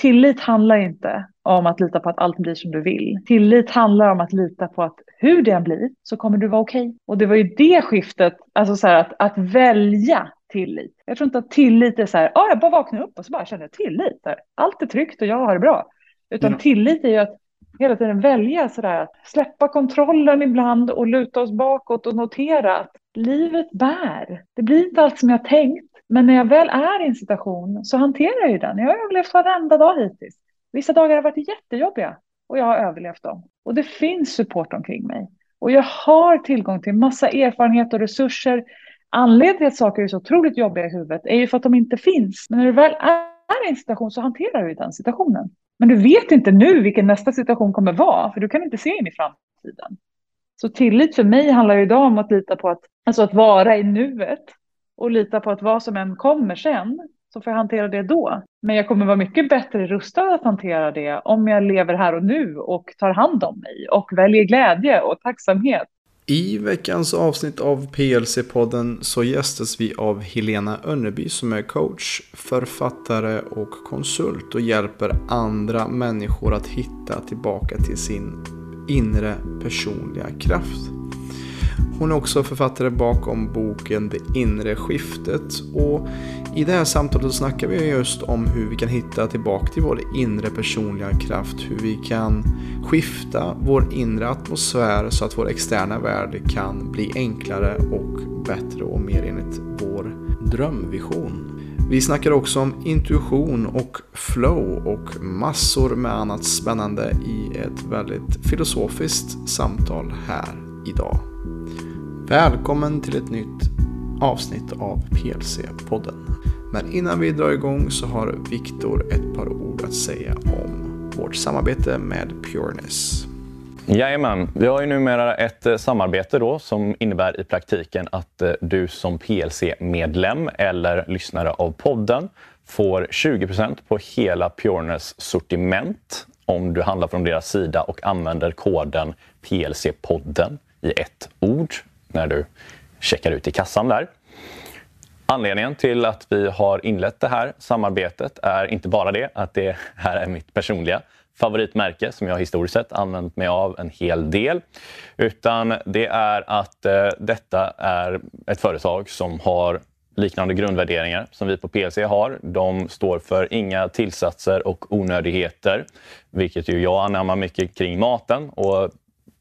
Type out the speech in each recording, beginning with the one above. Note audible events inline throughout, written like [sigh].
tillit handlar inte om att lita på att allt blir som du vill. Tillit handlar om att lita på att hur det än blir så kommer du vara okej. Okay. Och det var ju det skiftet, alltså så här att, att välja tillit. Jag tror inte att tillit är så här, ah, jag bara vaknar upp och så bara känner jag tillit. Allt är tryggt och jag har det bra. Utan mm. tillit är ju att hela tiden välja sådär, släppa kontrollen ibland och luta oss bakåt och notera att livet bär. Det blir inte allt som jag tänkt, men när jag väl är i en situation så hanterar jag ju den. Jag har överlevt varenda dag hittills. Vissa dagar har varit jättejobbiga och jag har överlevt dem. Och det finns support omkring mig. Och jag har tillgång till massa erfarenhet och resurser. Anledningen till att saker är så otroligt jobbiga i huvudet är ju för att de inte finns. Men när du väl är i en situation så hanterar du den situationen. Men du vet inte nu vilken nästa situation kommer vara, för du kan inte se in i framtiden. Så tillit för mig handlar ju idag om att lita på att, alltså att vara i nuet och lita på att vad som än kommer sen så får jag hantera det då. Men jag kommer vara mycket bättre rustad att hantera det om jag lever här och nu och tar hand om mig och väljer glädje och tacksamhet i veckans avsnitt av PLC-podden så gästas vi av Helena Önneby som är coach, författare och konsult och hjälper andra människor att hitta tillbaka till sin inre personliga kraft. Hon är också författare bakom boken Det inre skiftet och i det här samtalet så snackar vi just om hur vi kan hitta tillbaka till vår inre personliga kraft, hur vi kan skifta vår inre atmosfär så att vår externa värld kan bli enklare och bättre och mer enligt vår drömvision. Vi snackar också om intuition och flow och massor med annat spännande i ett väldigt filosofiskt samtal här idag. Välkommen till ett nytt avsnitt av PLC-podden. Men innan vi drar igång så har Viktor ett par ord att säga om vårt samarbete med Pureness. Jajamän, vi har ju numera ett eh, samarbete då som innebär i praktiken att eh, du som PLC-medlem eller lyssnare av podden får 20% på hela Pureness sortiment om du handlar från deras sida och använder koden PLC-podden i ett ord när du checkar ut i kassan där. Anledningen till att vi har inlett det här samarbetet är inte bara det att det här är mitt personliga favoritmärke som jag historiskt sett använt mig av en hel del. Utan det är att eh, detta är ett företag som har liknande grundvärderingar som vi på PLC har. De står för inga tillsatser och onödigheter, vilket ju jag anammar mycket kring maten. Och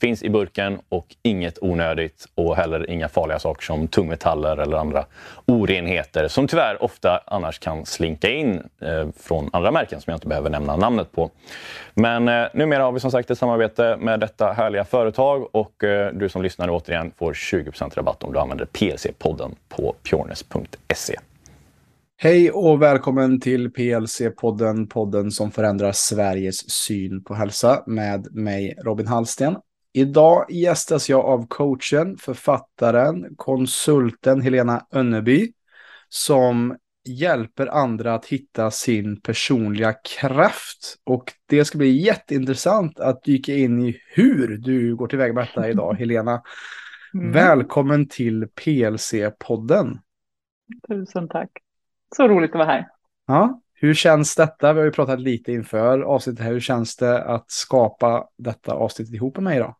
finns i burken och inget onödigt och heller inga farliga saker som tungmetaller eller andra orenheter som tyvärr ofta annars kan slinka in eh, från andra märken som jag inte behöver nämna namnet på. Men eh, numera har vi som sagt ett samarbete med detta härliga företag och eh, du som lyssnar återigen får 20% rabatt om du använder PLC-podden på pjornes.se. Hej och välkommen till PLC-podden, podden som förändrar Sveriges syn på hälsa med mig Robin Hallsten Idag gästas jag av coachen, författaren, konsulten Helena Önneby som hjälper andra att hitta sin personliga kraft. Och det ska bli jätteintressant att dyka in i hur du går tillväga med detta idag, [laughs] Helena. Mm. Välkommen till PLC-podden. Tusen tack. Så roligt att vara här. Ja, hur känns detta? Vi har ju pratat lite inför avsnittet här. Hur känns det att skapa detta avsnitt ihop med mig idag?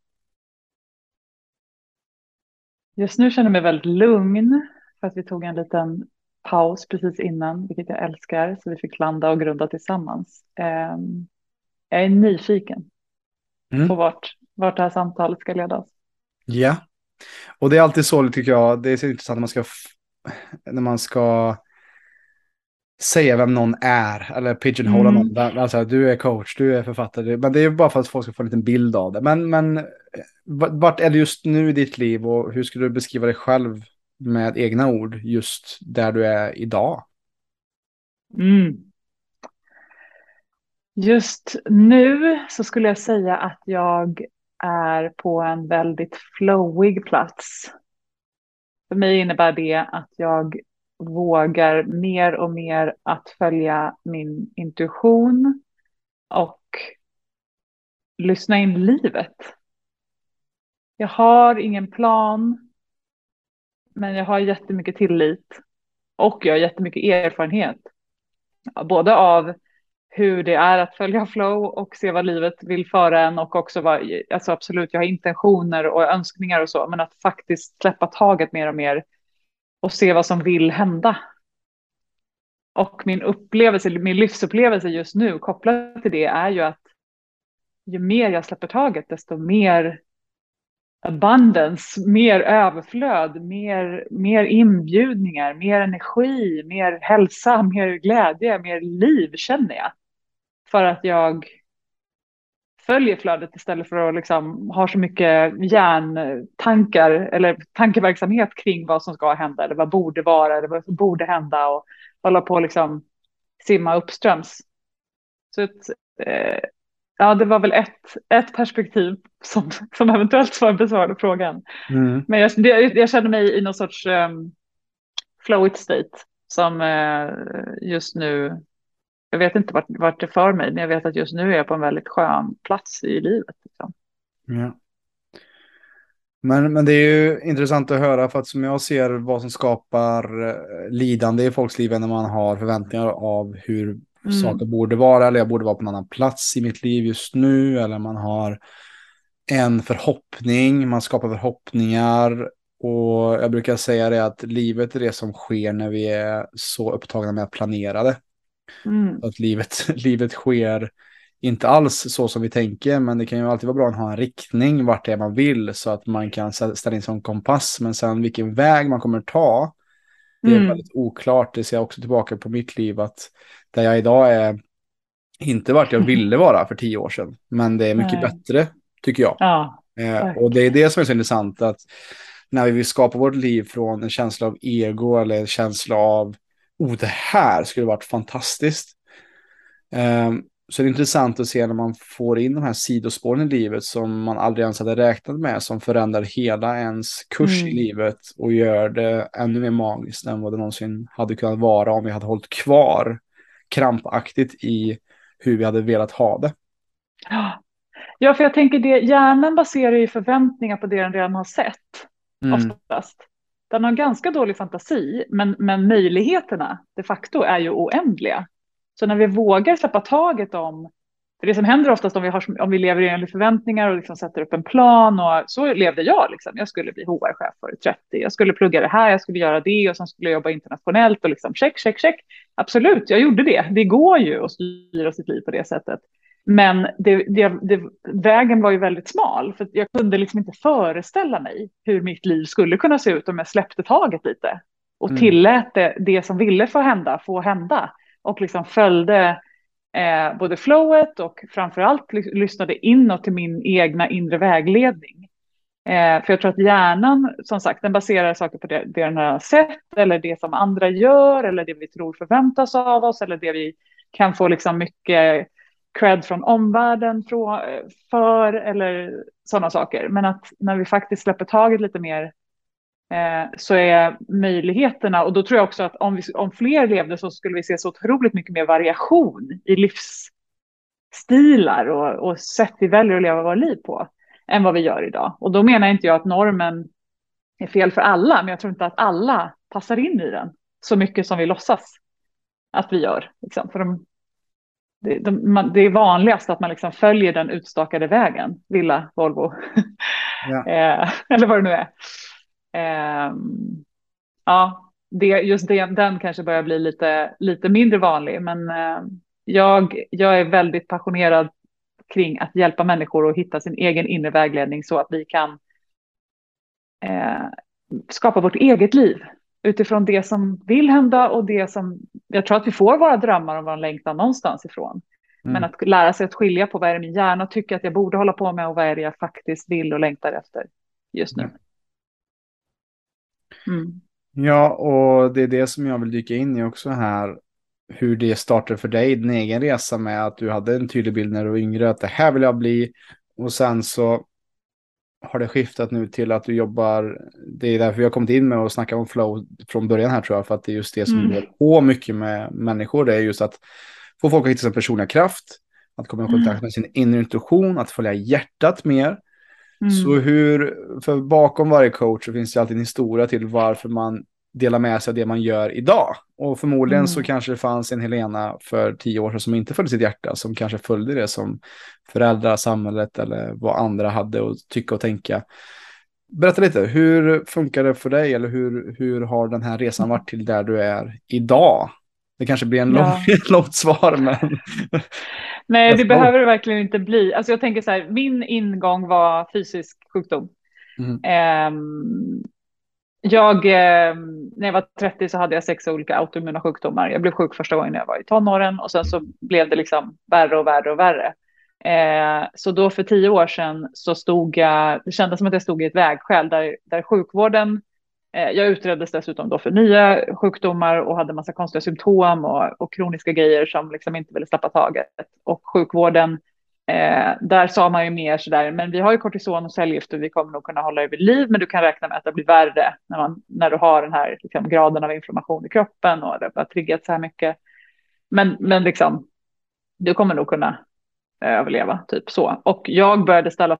Just nu känner jag mig väldigt lugn för att vi tog en liten paus precis innan, vilket jag älskar, så vi fick landa och grunda tillsammans. Ehm, jag är nyfiken mm. på vart, vart det här samtalet ska leda oss. Ja, och det är alltid så tycker jag, det är så intressant när man ska, när man ska säga vem någon är eller pigeonhola mm. någon. Alltså, du är coach, du är författare. Men det är bara för att folk ska få en liten bild av det. Men, men vart är du just nu i ditt liv och hur skulle du beskriva dig själv med egna ord just där du är idag? Mm. Just nu så skulle jag säga att jag är på en väldigt flowig plats. För mig innebär det att jag vågar mer och mer att följa min intuition och lyssna in livet. Jag har ingen plan, men jag har jättemycket tillit och jag har jättemycket erfarenhet. Både av hur det är att följa flow och se vad livet vill föra en och också vad, alltså absolut, jag har intentioner och önskningar och så, men att faktiskt släppa taget mer och mer och se vad som vill hända. Och min upplevelse, min livsupplevelse just nu kopplat till det är ju att ju mer jag släpper taget, desto mer abundance, mer överflöd, mer, mer inbjudningar, mer energi, mer hälsa, mer glädje, mer liv känner jag. För att jag följer flödet istället för att liksom ha så mycket hjärntankar eller tankeverksamhet kring vad som ska hända eller vad borde vara eller vad som borde hända och hålla på liksom simma uppströms. Så ett, eh, ja, det var väl ett, ett perspektiv som, som eventuellt var besvarade frågan. Mm. Men jag, jag, jag, känner mig i någon sorts um, flowigt state som uh, just nu, jag vet inte vart, vart det för mig, men jag vet att just nu är jag på en väldigt skön plats i livet. Liksom. Ja. Men, men det är ju intressant att höra för att som jag ser vad som skapar eh, lidande i folks liv när man har förväntningar av hur mm. saker borde vara eller jag borde vara på en annan plats i mitt liv just nu eller man har en förhoppning, man skapar förhoppningar och jag brukar säga det att livet är det som sker när vi är så upptagna med att planera det. Mm. Att livet, [laughs] livet sker inte alls så som vi tänker, men det kan ju alltid vara bra att ha en riktning vart det är man vill så att man kan ställa in som kompass. Men sen vilken väg man kommer ta, det är mm. väldigt oklart. Det ser jag också tillbaka på mitt liv att där jag idag är inte vart jag ville vara för tio år sedan, men det är mycket Nej. bättre tycker jag. Ja, eh, och det är det som är så intressant att när vi vill skapa vårt liv från en känsla av ego eller en känsla av oh, det här skulle varit fantastiskt. Um, så det är intressant att se när man får in de här sidospåren i livet som man aldrig ens hade räknat med, som förändrar hela ens kurs mm. i livet och gör det ännu mer magiskt än vad det någonsin hade kunnat vara om vi hade hållit kvar krampaktigt i hur vi hade velat ha det. Ja, för jag tänker det, hjärnan baserar ju förväntningar på det den redan har sett, mm. oftast. Den har ganska dålig fantasi, men, men möjligheterna de facto är ju oändliga. Så när vi vågar släppa taget om, för det som händer oftast om vi, har, om vi lever enligt förväntningar och liksom sätter upp en plan och så levde jag liksom. Jag skulle bli HR-chef för 30, jag skulle plugga det här, jag skulle göra det och sen skulle jag jobba internationellt och liksom check, check, check. Absolut, jag gjorde det. Det går ju att styra sitt liv på det sättet. Men det, det, det, vägen var ju väldigt smal, för jag kunde liksom inte föreställa mig hur mitt liv skulle kunna se ut om jag släppte taget lite och mm. tillät det, det som ville få hända, få hända och liksom följde eh, både flowet och framförallt lyssnade inåt till min egna inre vägledning. Eh, för jag tror att hjärnan, som sagt, den baserar saker på det, det den har sett eller det som andra gör eller det vi tror förväntas av oss eller det vi kan få liksom mycket cred från omvärlden för eller sådana saker. Men att när vi faktiskt släpper taget lite mer så är möjligheterna, och då tror jag också att om, vi, om fler levde så skulle vi se så otroligt mycket mer variation i livsstilar och, och sätt vi väljer att leva våra liv på än vad vi gör idag. Och då menar inte jag att normen är fel för alla, men jag tror inte att alla passar in i den så mycket som vi låtsas att vi gör. Liksom. För de, det, de, det är vanligast att man liksom följer den utstakade vägen, villa, Volvo, ja. [laughs] eh, eller vad det nu är. Eh, ja, det, just det, den kanske börjar bli lite, lite mindre vanlig, men eh, jag, jag är väldigt passionerad kring att hjälpa människor att hitta sin egen inre vägledning så att vi kan eh, skapa vårt eget liv utifrån det som vill hända och det som jag tror att vi får våra drömmar och vår längtan någonstans ifrån. Mm. Men att lära sig att skilja på vad är det min hjärna tycker att jag borde hålla på med och vad är det jag faktiskt vill och längtar efter just nu. Mm. Ja, och det är det som jag vill dyka in i också här. Hur det startade för dig, din egen resa med att du hade en tydlig bild när du var yngre, att det här vill jag bli. Och sen så har det skiftat nu till att du jobbar, det är därför vi har kommit in med att snacka om flow från början här tror jag, för att det är just det som mm. går på mycket med människor, det är just att få folk att hitta sin personliga kraft, att komma i kontakt mm. med sin inre intuition, att följa hjärtat mer. Mm. Så hur, för bakom varje coach så finns det alltid en historia till varför man delar med sig av det man gör idag. Och förmodligen mm. så kanske det fanns en Helena för tio år sedan som inte följde sitt hjärta, som kanske följde det som föräldrar, samhället eller vad andra hade att tycka och tänka. Berätta lite, hur funkar det för dig eller hur, hur har den här resan varit till där du är idag? Det kanske blir en lång, [laughs] ja. långt svar, men... [laughs] Nej, det behöver det verkligen inte bli. Alltså jag tänker så här, min ingång var fysisk sjukdom. Mm. Um, jag, eh, när jag var 30 så hade jag sex olika autoimmuna sjukdomar. Jag blev sjuk första gången när jag var i tonåren och sen så blev det liksom värre och värre och värre. Eh, så då för tio år sedan så stod jag, det kändes som att jag stod i ett vägskäl där, där sjukvården, Eh, jag utreddes dessutom då för nya sjukdomar och hade massa konstiga symptom och, och kroniska grejer som liksom inte ville släppa taget. Och sjukvården Eh, där sa man ju mer sådär, men vi har ju kortison och cellgift och vi kommer nog kunna hålla dig vid liv, men du kan räkna med att det blir värre när, man, när du har den här liksom, graden av inflammation i kroppen och det har triggat så här mycket. Men, men liksom, du kommer nog kunna eh, överleva, typ så. Och jag började ställa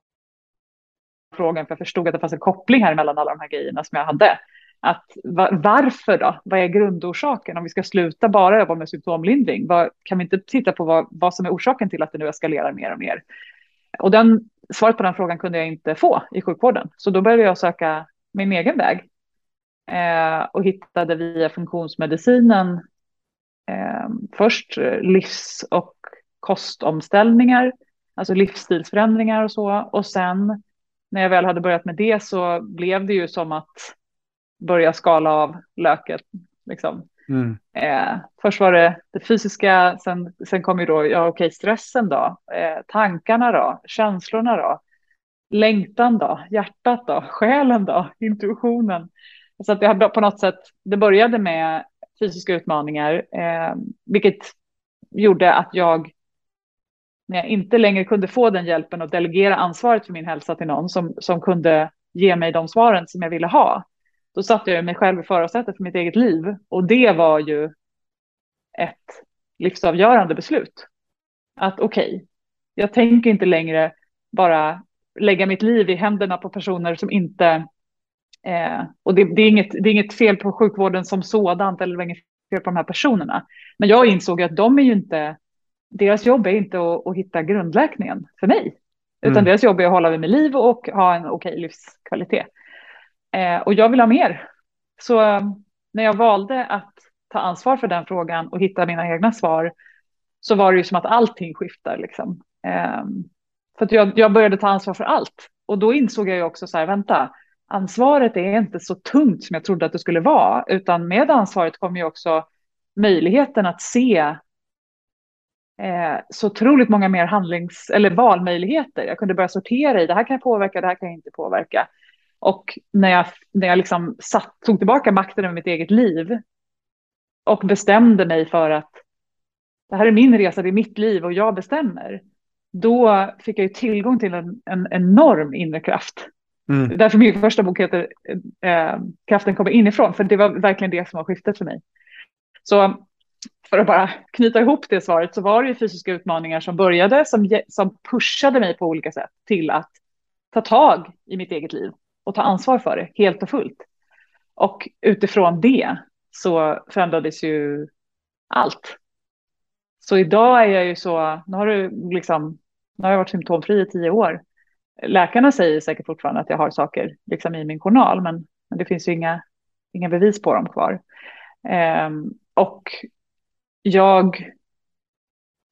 frågan, för jag förstod att det fanns en koppling här mellan alla de här grejerna som jag hade att varför då? Vad är grundorsaken? Om vi ska sluta bara jobba med symptomlindring, vad, kan vi inte titta på vad, vad som är orsaken till att det nu eskalerar mer och mer? Och den, svaret på den frågan kunde jag inte få i sjukvården, så då började jag söka min egen väg eh, och hittade via funktionsmedicinen eh, först eh, livs och kostomställningar, alltså livsstilsförändringar och så. Och sen när jag väl hade börjat med det så blev det ju som att börja skala av löket. Liksom. Mm. Eh, först var det det fysiska, sen, sen kom ju då, ja okej, stressen då, eh, tankarna då, känslorna då, längtan då, hjärtat då, själen då, intuitionen. Så att det på något sätt, det började med fysiska utmaningar, eh, vilket gjorde att jag, när jag inte längre kunde få den hjälpen och delegera ansvaret för min hälsa till någon som, som kunde ge mig de svaren som jag ville ha, då satte jag mig själv i förarsätet för mitt eget liv. Och det var ju ett livsavgörande beslut. Att okej, okay, jag tänker inte längre bara lägga mitt liv i händerna på personer som inte... Eh, och det, det, är inget, det är inget fel på sjukvården som sådant eller inget fel på de här personerna. Men jag insåg att de är ju inte... Deras jobb är inte att, att hitta grundläkningen för mig. Utan mm. deras jobb är att hålla vid med liv och ha en okej livskvalitet. Eh, och jag vill ha mer. Så eh, när jag valde att ta ansvar för den frågan och hitta mina egna svar så var det ju som att allting skiftar. Liksom. Eh, för att jag, jag började ta ansvar för allt. Och då insåg jag ju också så här, vänta, ansvaret är inte så tungt som jag trodde att det skulle vara, utan med ansvaret kommer ju också möjligheten att se eh, så otroligt många mer handlings eller valmöjligheter. Jag kunde börja sortera i det här kan jag påverka, det här kan jag inte påverka. Och när jag, när jag liksom satt, tog tillbaka makten över mitt eget liv och bestämde mig för att det här är min resa, det är mitt liv och jag bestämmer. Då fick jag ju tillgång till en, en enorm inre kraft. Mm. Därför min första bok heter eh, Kraften kommer inifrån, för det var verkligen det som var skiftet för mig. Så för att bara knyta ihop det svaret så var det ju fysiska utmaningar som började, som, som pushade mig på olika sätt till att ta tag i mitt eget liv och ta ansvar för det helt och fullt. Och utifrån det så förändrades ju allt. Så idag är jag ju så, nu har, du liksom, nu har jag varit symptomfri i tio år. Läkarna säger säkert fortfarande att jag har saker liksom i min journal, men, men det finns ju inga, inga bevis på dem kvar. Um, och jag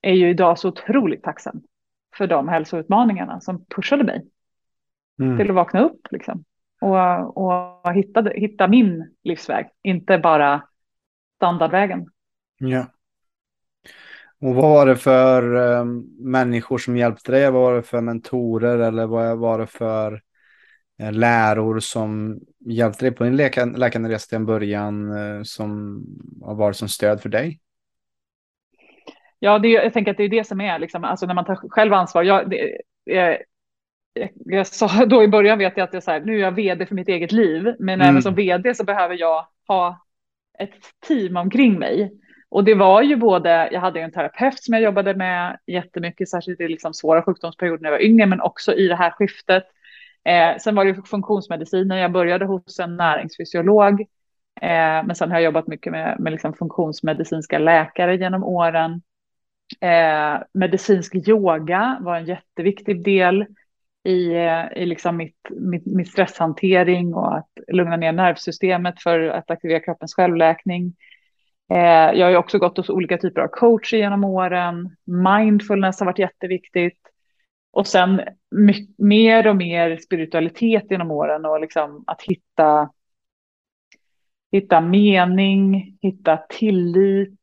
är ju idag så otroligt tacksam för de hälsoutmaningarna som pushade mig mm. till att vakna upp liksom. och, och hitta, hitta min livsväg, inte bara standardvägen. Ja. Och vad var det för um, människor som hjälpte dig? Vad var det för mentorer eller vad var det för uh, läror som hjälpte dig på din läkande, läkande resa till en början uh, som har varit som stöd för dig? Ja, det, jag tänker att det är det som är, liksom, alltså när man tar själv ansvar. Jag, det, jag sa [laughs] då i början vet jag att jag så här, nu är jag vd för mitt eget liv, men mm. även som vd så behöver jag ha ett team omkring mig. Och det var ju både, jag hade en terapeut som jag jobbade med jättemycket, särskilt i liksom svåra sjukdomsperioder när jag var yngre, men också i det här skiftet. Eh, sen var det funktionsmediciner, jag började hos en näringsfysiolog, eh, men sen har jag jobbat mycket med, med liksom funktionsmedicinska läkare genom åren. Eh, medicinsk yoga var en jätteviktig del i, eh, i liksom mitt, mitt, mitt stresshantering och att lugna ner nervsystemet för att aktivera kroppens självläkning. Eh, jag har också gått hos olika typer av coacher genom åren. Mindfulness har varit jätteviktigt. Och sen mer och mer spiritualitet genom åren och liksom att hitta, hitta mening, hitta tillit,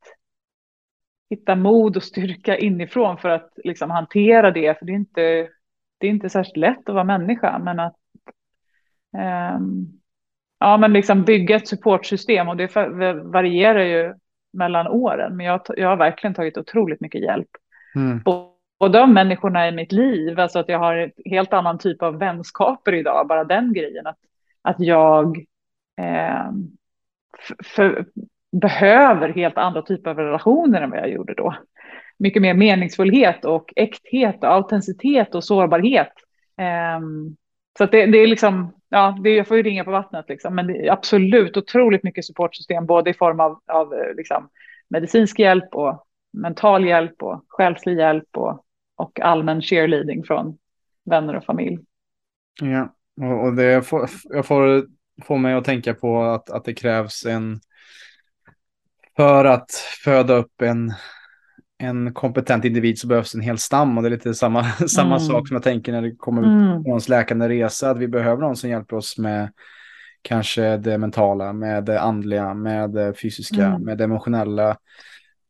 hitta mod och styrka inifrån för att liksom hantera det. För det är inte, det är inte särskilt lätt att vara människa, men att um, ja, men liksom bygga ett supportsystem och det varierar ju mellan åren. Men jag, jag har verkligen tagit otroligt mycket hjälp. Mm. Och de människorna i mitt liv, alltså att jag har en helt annan typ av vänskaper idag, bara den grejen. Att, att jag eh, för, behöver helt andra typer av relationer än vad jag gjorde då. Mycket mer meningsfullhet och äkthet, och autenticitet och sårbarhet. Ehm, så att det, det är liksom, ja, det, jag får ju ringa på vattnet liksom, men det är absolut otroligt mycket supportsystem, både i form av, av eh, liksom, medicinsk hjälp och mental hjälp och själslig hjälp och, och allmän cheerleading från vänner och familj. Ja, och, och det får, jag får, får mig att tänka på att, att det krävs en för att föda upp en en kompetent individ så behövs en hel stam och det är lite samma, [laughs] samma mm. sak som jag tänker när det kommer mm. på ens läkande resa, att vi behöver någon som hjälper oss med kanske det mentala, med det andliga, med det fysiska, mm. med det emotionella.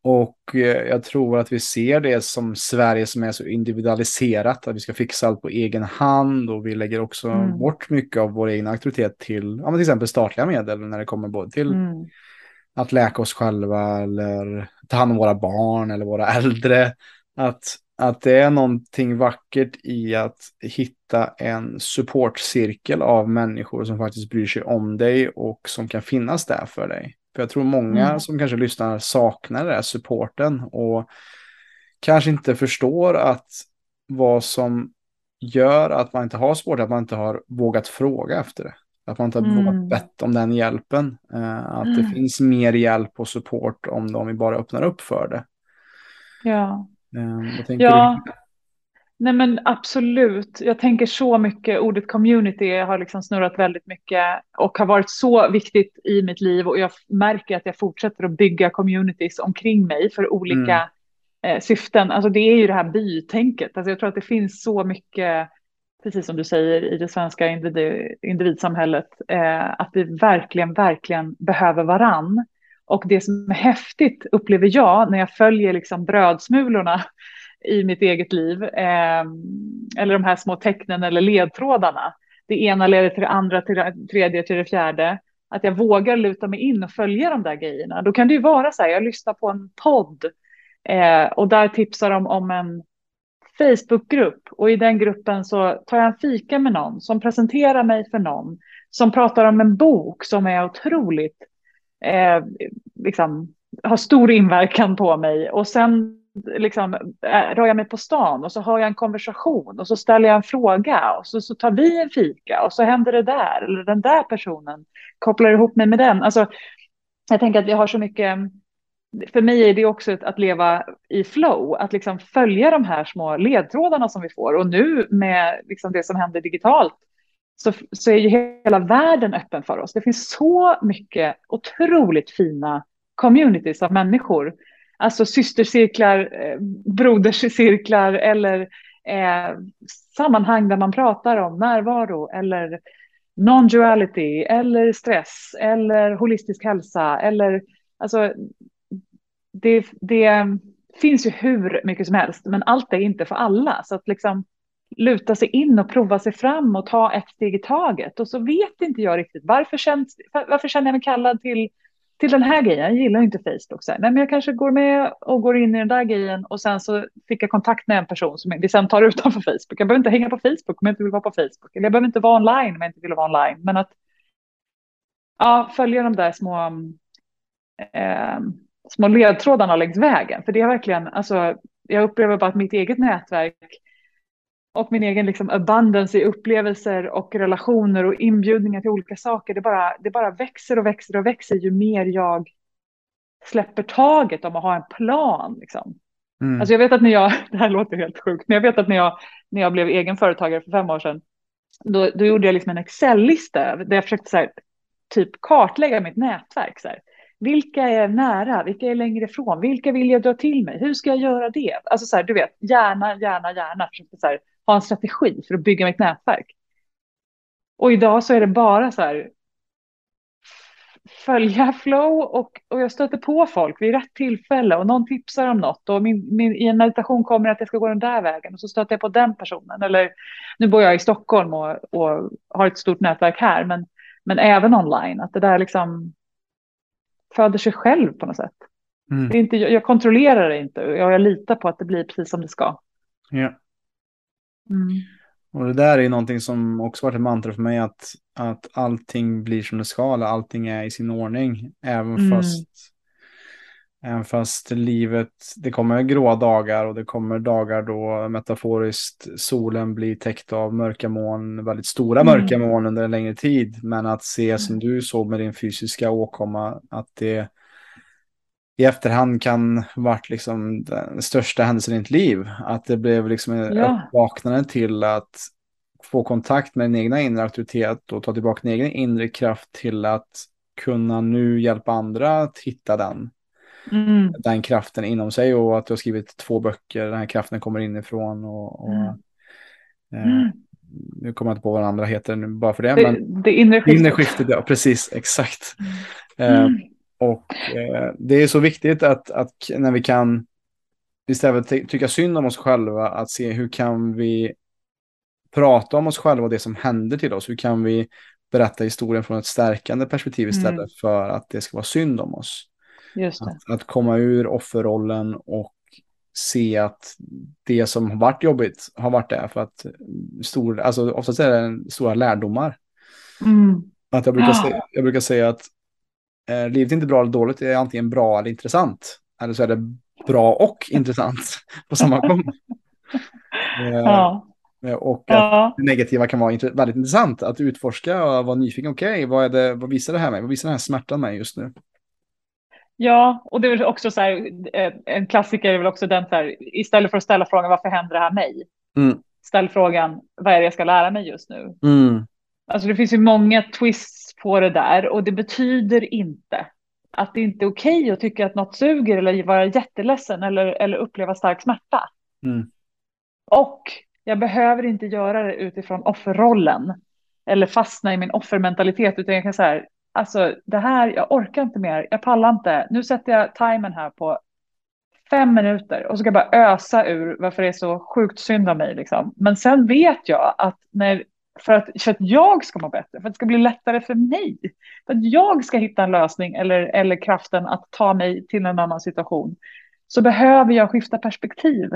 Och eh, jag tror att vi ser det som Sverige som är så individualiserat, att vi ska fixa allt på egen hand och vi lägger också mm. bort mycket av vår egen auktoritet till, ja, till exempel statliga medel när det kommer både till mm att läka oss själva eller ta hand om våra barn eller våra [laughs] äldre. Att, att det är någonting vackert i att hitta en supportcirkel av människor som faktiskt bryr sig om dig och som kan finnas där för dig. För jag tror många mm. som kanske lyssnar saknar den här supporten och kanske inte förstår att vad som gör att man inte har support, att man inte har vågat fråga efter det. Att man inte har mm. bett om den hjälpen. Uh, att mm. det finns mer hjälp och support om, de bara öppnar upp för det. Ja. Uh, ja. Du? Nej men absolut. Jag tänker så mycket, ordet community har liksom snurrat väldigt mycket och har varit så viktigt i mitt liv och jag märker att jag fortsätter att bygga communities omkring mig för olika mm. eh, syften. Alltså det är ju det här bytänket. Alltså jag tror att det finns så mycket precis som du säger, i det svenska individsamhället, eh, att vi verkligen, verkligen behöver varann. Och det som är häftigt upplever jag när jag följer liksom brödsmulorna i mitt eget liv, eh, eller de här små tecknen eller ledtrådarna. Det ena leder till det andra, till det tredje, till det fjärde. Att jag vågar luta mig in och följa de där grejerna. Då kan det ju vara så här, jag lyssnar på en podd eh, och där tipsar de om en Facebookgrupp och i den gruppen så tar jag en fika med någon som presenterar mig för någon som pratar om en bok som är otroligt, eh, liksom, har stor inverkan på mig och sen liksom, eh, rör jag mig på stan och så har jag en konversation och så ställer jag en fråga och så, så tar vi en fika och så händer det där eller den där personen kopplar ihop mig med den. Alltså, jag tänker att vi har så mycket för mig är det också att leva i flow, att liksom följa de här små ledtrådarna som vi får. Och nu med liksom det som händer digitalt så, så är ju hela världen öppen för oss. Det finns så mycket otroligt fina communities av människor. Alltså systercirklar, eh, broderscirklar eller eh, sammanhang där man pratar om närvaro eller non-duality eller stress eller holistisk hälsa eller alltså det, det finns ju hur mycket som helst, men allt är inte för alla. Så att liksom luta sig in och prova sig fram och ta ett steg i taget. Och så vet inte jag riktigt varför, känns, varför känner jag mig kallad till till den här grejen, jag gillar inte Facebook. Så här, nej, men jag kanske går med och går in i den där grejen och sen så fick jag kontakt med en person som vi sen tar [laughs] utanför Facebook. Jag behöver inte hänga på Facebook om jag inte vill vara på Facebook. Eller jag behöver inte vara online om jag inte vill vara online. Men att ja, följa de där små, eh, små ledtrådarna längs vägen. För det är verkligen, alltså, jag upplever bara att mitt eget nätverk och min egen liksom abundance i upplevelser och relationer och inbjudningar till olika saker. Det bara, det bara växer och växer och växer ju mer jag släpper taget om att ha en plan. Liksom. Mm. Alltså jag vet att när jag, [laughs] det här låter helt sjukt, men jag vet att när jag, när jag blev egen företagare för fem år sedan, då, då gjorde jag liksom en Excel-lista där jag försökte så här, typ kartlägga mitt nätverk. Så här. Vilka är nära? Vilka är längre ifrån? Vilka vill jag dra till mig? Hur ska jag göra det? Alltså så här, du vet, gärna, gärna, gärna. försöka så här, ha en strategi för att bygga mitt nätverk. Och idag så är det bara så här följa flow och, och jag stöter på folk vid rätt tillfälle och någon tipsar om något och min, min, i en meditation kommer att jag ska gå den där vägen och så stöter jag på den personen. Eller nu bor jag i Stockholm och, och har ett stort nätverk här men, men även online. Att det där liksom föder sig själv på något sätt. Mm. Det är inte, jag, jag kontrollerar det inte jag, jag litar på att det blir precis som det ska. Ja. Mm. Och det där är någonting som också varit ett mantra för mig att, att allting blir som det ska, eller allting är i sin ordning. Även mm. fast, även fast livet, det kommer gråa dagar och det kommer dagar då metaforiskt solen blir täckt av mörka moln, väldigt stora mm. mörka moln under en längre tid. Men att se som mm. du såg med din fysiska åkomma, att det i efterhand kan varit liksom den största händelsen i ditt liv. Att det blev liksom en ja. uppvaknande till att få kontakt med din egna inre auktoritet och ta tillbaka din egen inre kraft till att kunna nu hjälpa andra att hitta den. Mm. Den kraften inom sig och att du har skrivit två böcker, den här kraften kommer inifrån och, och mm. Eh, nu kommer jag inte på vad den andra heter nu bara för det. Det, men det inre skiftet. Inre skiftet, ja precis, exakt. Mm. Eh, och eh, det är så viktigt att, att när vi kan istället tycka synd om oss själva, att se hur kan vi prata om oss själva och det som händer till oss. Hur kan vi berätta historien från ett stärkande perspektiv istället mm. för att det ska vara synd om oss. Att, att, komma ur offerrollen och se att det som har varit jobbigt har varit det. För att stor, alltså oftast är det stora lärdomar. Mm. Att jag, brukar ja. säga, jag brukar säga att eh, livet är inte bra eller dåligt, det är antingen bra eller intressant. Eller så är det bra och [laughs] intressant på samma gång. [laughs] Eh, ja. Och ja. det negativa kan vara väldigt intressant att utforska och vara nyfiken. Okej, okay, vad, vad visar det här mig? Vad visar den här smärtan mig just nu? Ja, och det är väl också så här, eh, en klassiker är väl också den så här, istället för att ställa frågan varför händer det här mig? Mm. Ställ frågan, vad är det jag ska lära mig just nu? Mm. Alltså det finns ju många twists på det där och det betyder inte att det inte är okej okay att tycka att något suger eller vara jätteledsen eller, eller uppleva stark smärta. Mm. Och jag behöver inte göra det utifrån offerrollen eller fastna i min offermentalitet, utan jag kan säga alltså det här, jag orkar inte mer, jag pallar inte. Nu sätter jag timern här på fem minuter och så ska jag bara ösa ur varför det är så sjukt synd om mig. Liksom. Men sen vet jag att när, för, att, för att jag ska må bättre, för att det ska bli lättare för mig, för att jag ska hitta en lösning eller, eller kraften att ta mig till en annan situation, så behöver jag skifta perspektiv.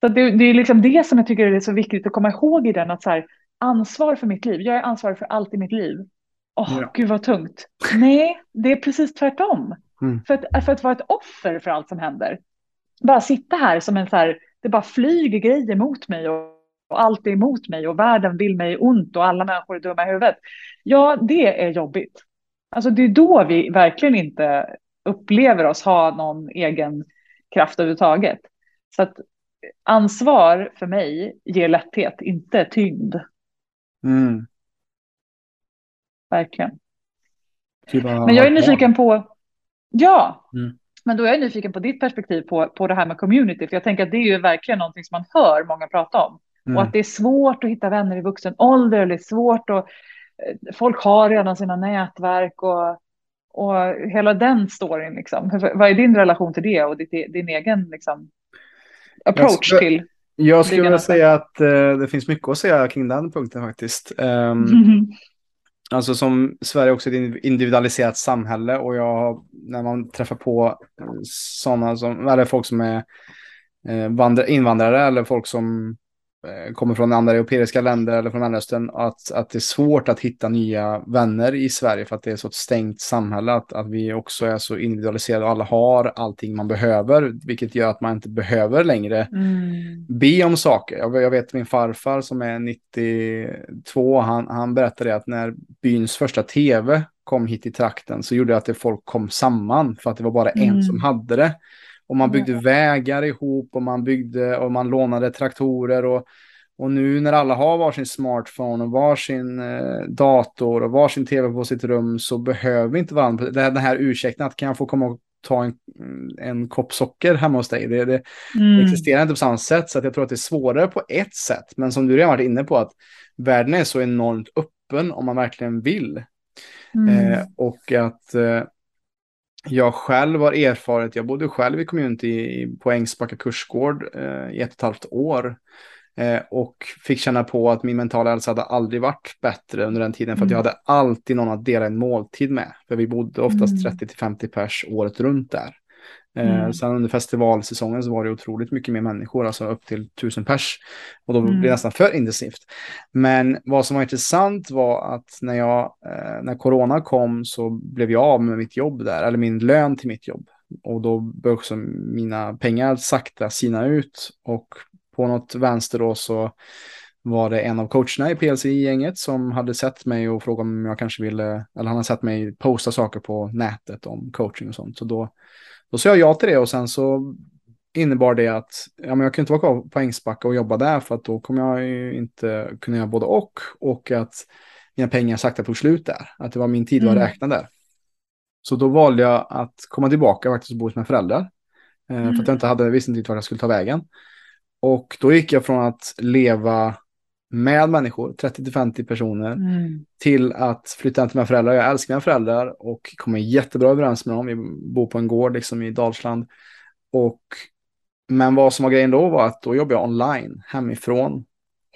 Så det, det, är liksom det som jag tycker är så viktigt att komma ihåg i den, att så här, ansvar för mitt liv, jag är ansvarig för allt i mitt liv. Åh, oh, ja. gud vad tungt. Nej, det är precis tvärtom. Mm. För, att, för att vara ett offer för allt som händer. Bara sitta här som en så här, det bara flyger grejer mot mig och, och allt är emot mig och världen vill mig ont och alla människor är dumma i huvudet. Ja, det är jobbigt. Alltså det är då vi verkligen inte upplever oss ha någon egen kraft överhuvudtaget. Så att ansvar för mig ger lätthet, inte tyngd. Mm. Verkligen. Men jag är nyfiken på, ja, mm. men då är jag nyfiken på ditt perspektiv på, på det här med community, för jag tänker att det är ju verkligen någonting som man hör många prata om. Mm. Och att det är svårt att hitta vänner i vuxen ålder, det är svårt och eh, folk har redan sina nätverk och, och hela den storyn. Liksom. Vad är din relation till det och ditt, din egen liksom, approach skulle, till? Jag skulle vilja säga att uh, det finns mycket att säga kring den punkten faktiskt. Um, mm. Alltså som Sverige också är ett individualiserat samhälle och jag har när man träffar på eh, sådana som, eller folk som är eh, invandrare eller folk som kommer från andra europeiska länder eller från Mellanöstern, att, att det är svårt att hitta nya vänner i Sverige för att det är så ett stängt samhälle, att, att vi också är så individualiserade och alla har allting man behöver, vilket gör att man inte behöver längre mm. be om saker. Jag, jag, vet min farfar som är 92, han, han berättade att när byns första tv kom hit i trakten så gjorde det att folk kom samman för att det var bara mm. en som hade det. Och man byggde mm. vägar ihop och man byggde och man lånade traktorer och, och nu när alla har varsin smartphone och varsin eh, dator och varsin tv på sitt rum så behöver vi inte varandra. Den här ursäkten att kan jag få komma och ta en, en kopp socker hemma hos dig. Det, det, mm. det, existerar inte på samma sätt så att jag tror att det är svårare på ett sätt. Men som du redan varit inne på att världen är så enormt öppen om man verkligen vill. Mm. Eh, och att eh, jag själv har erfarit, jag bodde själv i community på Ängsbacka kursgård eh, i ett och ett halvt år. Eh, och fick känna på att min mentala hälsa hade aldrig varit bättre under den tiden. För att jag mm. hade alltid någon att dela en måltid med. För vi bodde oftast mm. 30-50 pers året runt där. Eh, mm. Sen under festivalsäsongen så var det otroligt mycket mer människor, alltså upp till tusen pers. Och då mm. blev det nästan för intensivt. Men vad som var intressant var att när, jag, eh, när corona kom så blev jag av med mitt jobb där, eller min lön till mitt jobb. Och då började också mina pengar sakta sina ut. Och på något vänster då så var det en av coacherna i PLC-gänget som hade sett mig och frågat om jag kanske ville, eller han hade sett mig posta saker på nätet om coaching och sånt. Så då då sa jag ja till det och sen så innebar det att ja, men jag kunde inte vara kvar på Ängsbacka och jobba där för att då kommer jag ju inte kunna göra både och och att mina pengar sakta tog slut där. Att det var min tid var mm. räknad där. Så då valde jag att komma tillbaka faktiskt och bo hos mina föräldrar. Mm. För att mm. jag inte hade, visste inte vart jag skulle ta vägen. Och då gick jag från att leva med människor, 30-50 personer, mm. till att flytta hem till mina föräldrar. Jag älskar mina föräldrar och kommer jättebra överens med dem. Vi bor på en gård liksom i Dalsland. Och, men vad som var grejen då var att då jobbade jag online hemifrån.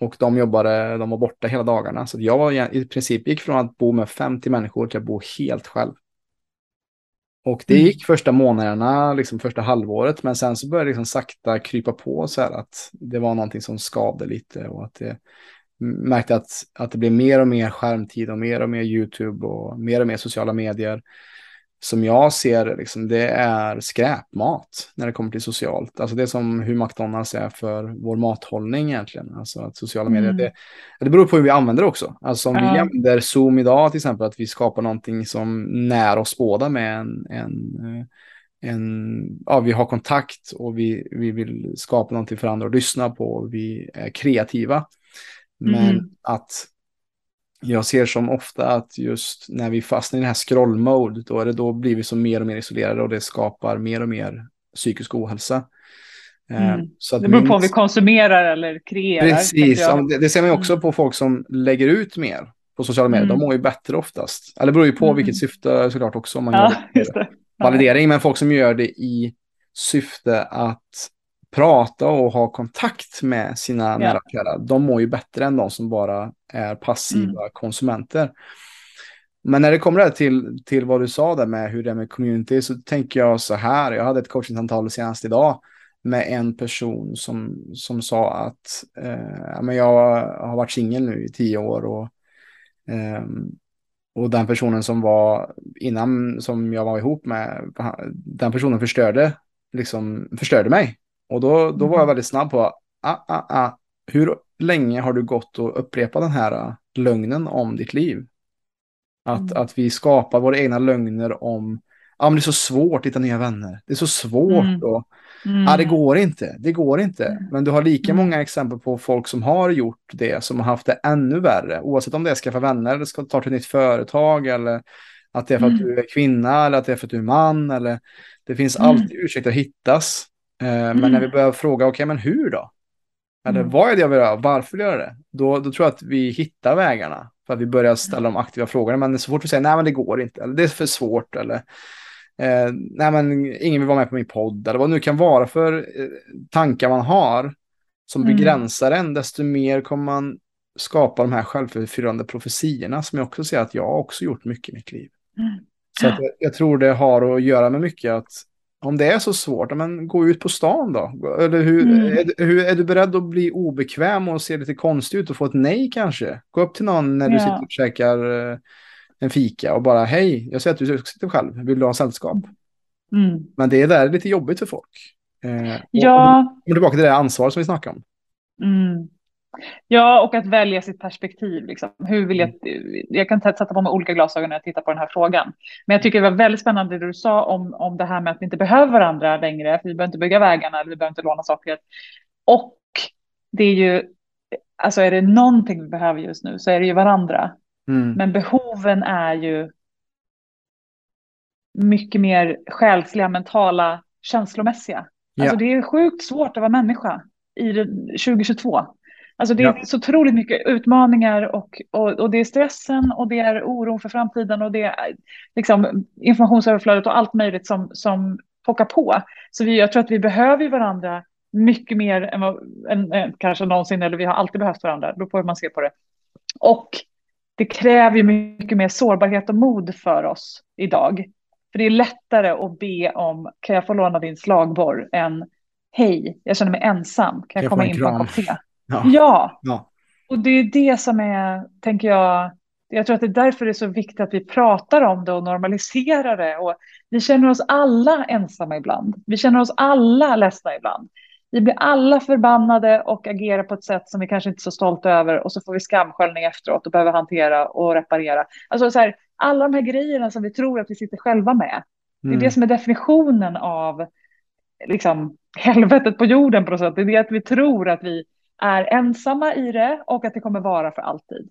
Och de jobbade, de var borta hela dagarna. Så jag var i princip gick från att bo med 50 människor till att bo helt själv. Och det mm. gick första månaderna, liksom första halvåret, men sen så började det liksom sakta krypa på så här att det var någonting som skavde lite och att det märkte att, att det blev mer och mer skärmtid och mer och mer YouTube och mer och mer sociala medier som jag ser, liksom, det är skräpmat när det kommer till socialt. Alltså det är som hur McDonalds är för vår mathållning egentligen. Alltså att sociala medier, mm. det, det beror på hur vi använder det också. Alltså om mm. vi använder Zoom idag till exempel, att vi skapar någonting som när oss båda med en, en, eh, en ja, vi har kontakt och vi, vi vill skapa någonting för andra att lyssna på, vi är kreativa. Men mm. att jag ser som ofta att just när vi fastnar i den här scroll-mode, då, är det, då blir vi så mer och mer isolerade och det skapar mer och mer psykisk ohälsa. Eh, mm. Så det beror på om vi konsumerar eller kreerar. Precis, det, det, ser man också mm. på folk som lägger ut mer på sociala medier. Mm. De mår ju bättre oftast. Eller det beror ju på mm. vilket syfte såklart också. Om man ja, gör det. Validering, men folk som gör det i syfte att prata och ha kontakt med sina ja. nära kära, de mår ju bättre än de som bara är passiva mm. konsumenter. Men när det kommer till, till vad du sa där med hur det är med community så tänker jag så här. Jag hade ett coachingsamtal senast idag med en person som, som sa att eh, men jag har varit singel nu i tio år och, eh, och den personen som var innan som jag var ihop med, den personen förstörde, liksom, förstörde mig. Och då, då var jag mm. väldigt snabb på, ah, ah, ah, hur länge har du gått och upprepat den här äh, lögnen om ditt liv? Att, mm. att vi skapar våra egna lögner om, ja men det är så svårt att hitta nya vänner. Det är så svårt mm. och, mm. ja det går inte, det går inte. Mm. Men du har lika många exempel på folk som har gjort det, som har haft det ännu värre. Oavsett om det är att skaffa vänner eller ska ta till ett nytt företag eller att det är för att du är kvinna eller att det är för att du är man eller det finns alltid ursäkter att hittas. Mm. Men när vi mm. börjar fråga, okej okay, men hur då? Eller mm. vad är det jag vill göra? Varför vill jag göra det? Då, då tror jag att vi hittar vägarna. För att vi börjar ställa de aktiva frågorna. Men så fort vi säger nej men det går inte. Eller det är för svårt. Eller eh, nej men ingen vill vara med på min podd. Eller vad det nu kan vara för eh, tankar man har. Som mm. begränsar en. Desto mer kommer man skapa de här självförfyllande profetiorna. Som jag också ser att jag har också gjort mycket i mitt liv. Mm. Så jag, jag, tror det har att göra med mycket att om det är så svårt, men gå ut på stan då. Eller hur, mm. är, hur, är du beredd att bli obekväm och se lite konstig ut och få ett nej kanske? Gå upp till någon när du ja. sitter och käkar eh, en fika och bara hej, jag ser att du sitter själv, vill du ha sällskap? Mm. Men det är där lite jobbigt för folk. Eh, ja. Och tillbaka till det ansvar som vi snackade om. Mm. Ja, och att välja sitt perspektiv. Liksom. Hur vill jag, mm. jag kan sätta på mig olika glasögon när jag tittar på den här frågan. Men jag tycker det var väldigt spännande det du sa om, om det här med att vi inte behöver varandra längre. För vi behöver inte bygga vägarna, eller vi behöver inte låna saker. Och det är ju, alltså är det någonting vi behöver just nu så är det ju varandra. Mm. Men behoven är ju mycket mer själsliga, mentala, känslomässiga. Ja. Alltså det är sjukt svårt att vara människa i 2022. Alltså det är ja. så otroligt mycket utmaningar och, och, och, det är stressen och det är oron för framtiden och det är liksom informationsöverflödet och allt möjligt som, som pockar på. Så vi, jag tror att vi behöver varandra mycket mer än, vad, än, än kanske någonsin, eller vi har alltid behövt varandra, då på hur man ser på det. Och det kräver ju mycket mer sårbarhet och mod för oss idag. För det är lättare att be om, kan jag få låna din slagborr, än hej, jag känner mig ensam, kan jag, jag komma in på en kopp te? Ja. ja. ja. Och det är det som är, tänker jag, jag tror att det är därför det är så viktigt att vi pratar om det och normaliserar det. Och vi känner oss alla ensamma ibland. Vi känner oss alla ledsna ibland. Vi blir alla förbannade och agerar på ett sätt som vi kanske inte är så stolta över och så får vi skamsköljning efteråt och behöver hantera och reparera. Alltså så här, alla de här grejerna som vi tror att vi sitter själva med. Det är mm. det som är definitionen av liksom, helvetet på jorden på något sätt. Det är det att vi tror att vi är ensamma i det och att det kommer vara för alltid.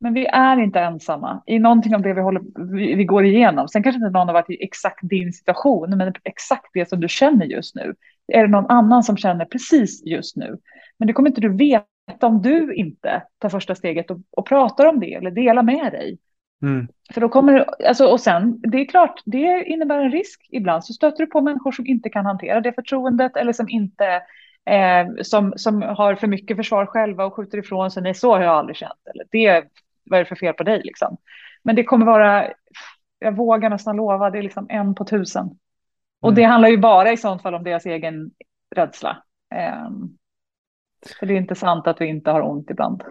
Men vi är inte ensamma i någonting av det vi, håller, vi, vi går igenom. Sen kanske inte någon har varit i exakt din situation, men exakt det som du känner just nu är det någon annan som känner precis just nu. Men det kommer inte du veta om du inte tar första steget och, och pratar om det eller delar med dig. Mm. För då kommer, alltså, och sen, det är klart, det innebär en risk. Ibland så stöter du på människor som inte kan hantera det förtroendet eller som inte eh, som, som har för mycket försvar själva och skjuter ifrån sig. Nej, så har jag aldrig känt. Eller det, vad är det för fel på dig liksom? Men det kommer vara, jag vågar nästan lova, det är liksom en på tusen. Mm. Och det handlar ju bara i sånt fall om deras egen rädsla. Eh, för det är inte sant att vi inte har ont ibland.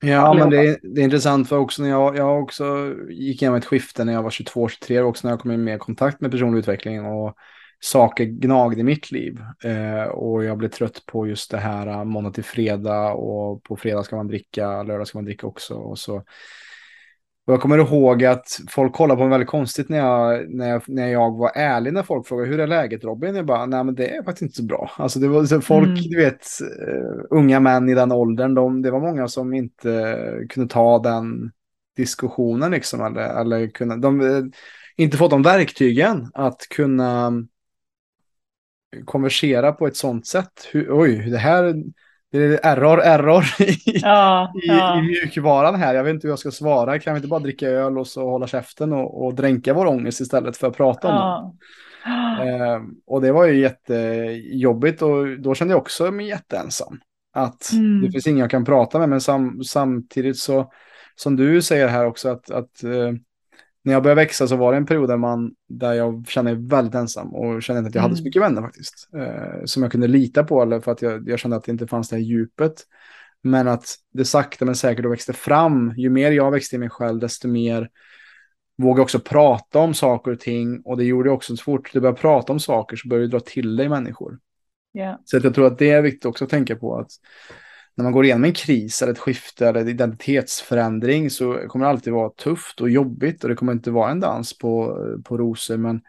Ja, men det är, det är intressant för också när jag, jag också gick igenom ett skifte när jag var 22-23 också när jag kom in mer i kontakt med personlig utveckling och saker gnagde i mitt liv. Eh, och jag blev trött på just det här eh, måndag till fredag och på fredag ska man dricka, lördag ska man dricka också. Och så. Och jag kommer ihåg att folk kollade på mig väldigt konstigt när jag, när jag, när jag var ärlig när folk frågade hur är läget Robin? Jag bara, nej men det är faktiskt inte så bra. Alltså det var så folk, mm. du vet, uh, unga män i den åldern, de, det var många som inte kunde ta den diskussionen liksom. Eller, eller kunna, de, inte fått de verktygen att kunna konversera på ett sånt sätt. Hur, oj, det här det är error, error [laughs] i, ja, i, ja. i mjukvaran här. Jag vet inte hur jag ska svara. Kan vi inte bara dricka öl och så hålla käften och, och dränka vår ångest istället för att prata om ja. den? Eh, och det var ju jättejobbigt och då kände jag också mig jätteensam. Att mm. det finns ingen jag kan prata med, men sam, samtidigt så, som du säger här också, att, att eh, när jag började växa så var det en period där, man, där jag kände mig väldigt ensam och kände inte att jag hade så mm. mycket vänner faktiskt. Eh, som jag kunde lita på eller för att jag, jag kände att det inte fanns det här djupet. Men att det sakta men säkert då växte fram. Ju mer jag växte i mig själv, desto mer vågade också prata om saker och ting. Och det gjorde också, så fort du börjar prata om saker så börjar du dra till dig människor. Yeah. Så jag tror att det är viktigt också att tänka på att när man går igenom en kris eller ett skifte eller en identitetsförändring så kommer det alltid vara tufft och jobbigt och det kommer inte vara en dans på, på rosor. Men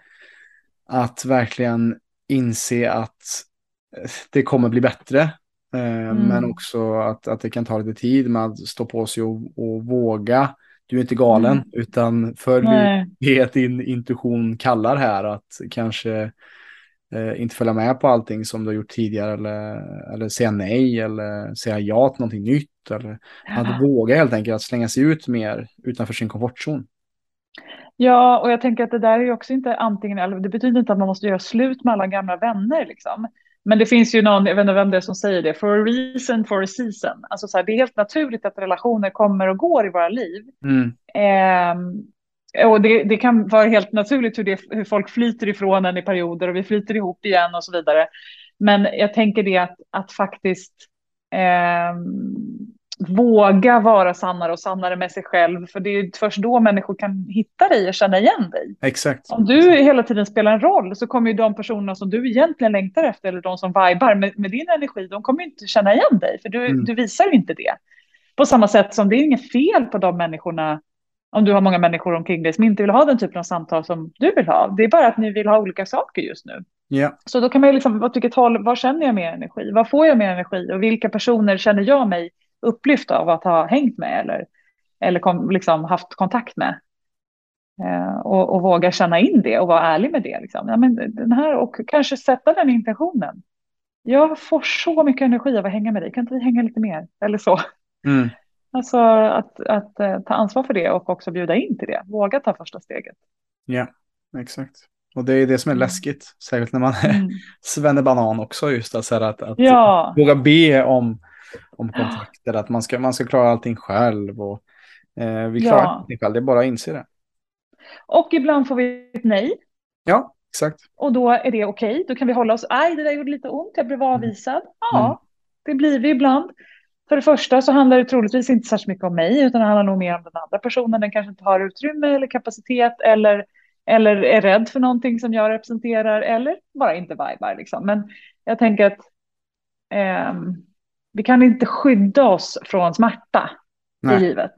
att verkligen inse att det kommer bli bättre. Eh, mm. Men också att, att det kan ta lite tid med att stå på sig och, och våga. Du är inte galen, mm. utan följ det din intuition kallar här. Att kanske eh, inte följa med på allting som du har gjort tidigare eller, eller säga nej eller säga ja till någonting nytt. Eller att våga helt enkelt att slänga sig ut mer utanför sin komfortzon. Ja, och jag tänker att det där är ju också inte antingen eller. Det betyder inte att man måste göra slut med alla gamla vänner liksom. Men det finns ju någon, jag vet inte vem det är som säger det, for a reason, for a season. Alltså så här, det är helt naturligt att relationer kommer och går i våra liv. Mm. Eh, och det, det, kan vara helt naturligt hur, det, hur folk flyter ifrån en i perioder och vi flyter ihop igen och så vidare. Men jag tänker det att, att faktiskt eh, våga vara sannare och sannare med sig själv. För det är först då människor kan hitta dig och känna igen dig. Exakt. Om du hela tiden spelar en roll så kommer ju de personerna som du egentligen längtar efter eller de som vibar med, med din energi, de kommer inte känna igen dig för du, mm. du visar ju inte det. På samma sätt som det är inget fel på de människorna om du har många människor omkring dig som inte vill ha den typen av samtal som du vill ha. Det är bara att ni vill ha olika saker just nu. Yeah. Så då kan man ju liksom, åt vilket håll, vad känner jag mer energi? Vad får jag mer energi? Och vilka personer känner jag mig upplyft av att ha hängt med eller, eller kom, liksom haft kontakt med? Eh, och, och, våga känna in det och vara ärlig med det. Liksom. Ja, men den här, och kanske sätta den intentionen. Jag får så mycket energi av att hänga med dig, kan inte vi hänga lite mer? Eller så. Mm. Alltså att, att uh, ta ansvar för det och också bjuda in till det. Våga ta första steget. Ja, exakt. Och det är det som är mm. läskigt, särskilt när man är [laughs] mm. svennebanan också, just alltså att, att ja. våga be om, om kontakter, att man ska, man ska klara allting själv. Och, eh, vi klarar ja. allting själv, det är bara att inse det. Och ibland får vi ett nej. Ja, exakt. Och då är det okej, okay. då kan vi hålla oss, aj det där gjorde lite ont, jag blev avvisad. Ja, mm. det blir vi ibland. För det första så handlar det troligtvis inte särskilt mycket om mig, utan det handlar nog mer om den andra personen. Den kanske inte har utrymme eller kapacitet eller, eller är rädd för någonting som jag representerar eller bara inte vibar. Liksom. Men jag tänker att eh, vi kan inte skydda oss från smärta Nej. i livet.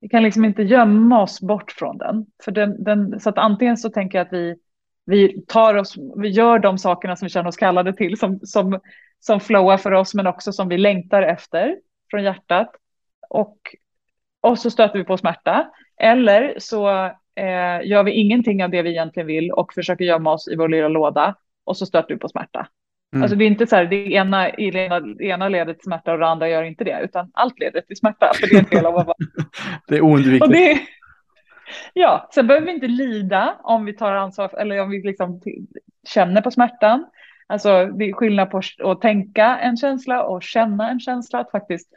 Vi kan liksom inte gömma oss bort från den. För den, den, så att antingen så tänker jag att vi, vi, tar oss, vi gör de sakerna som vi känner oss kallade till, som, som som flowar för oss, men också som vi längtar efter från hjärtat. Och, och så stöter vi på smärta. Eller så eh, gör vi ingenting av det vi egentligen vill och försöker gömma oss i vår lilla låda och så stöter vi på smärta. Mm. Alltså det är inte så här, det ena, i det ena ledet smärta och det andra gör inte det, utan allt leder till smärta, för det är en del av [laughs] vara... det är oundvikligt. Det, ja, sen behöver vi inte lida om vi tar ansvar, eller om vi liksom känner på smärtan. Alltså det är skillnad på att tänka en känsla och känna en känsla. Att faktiskt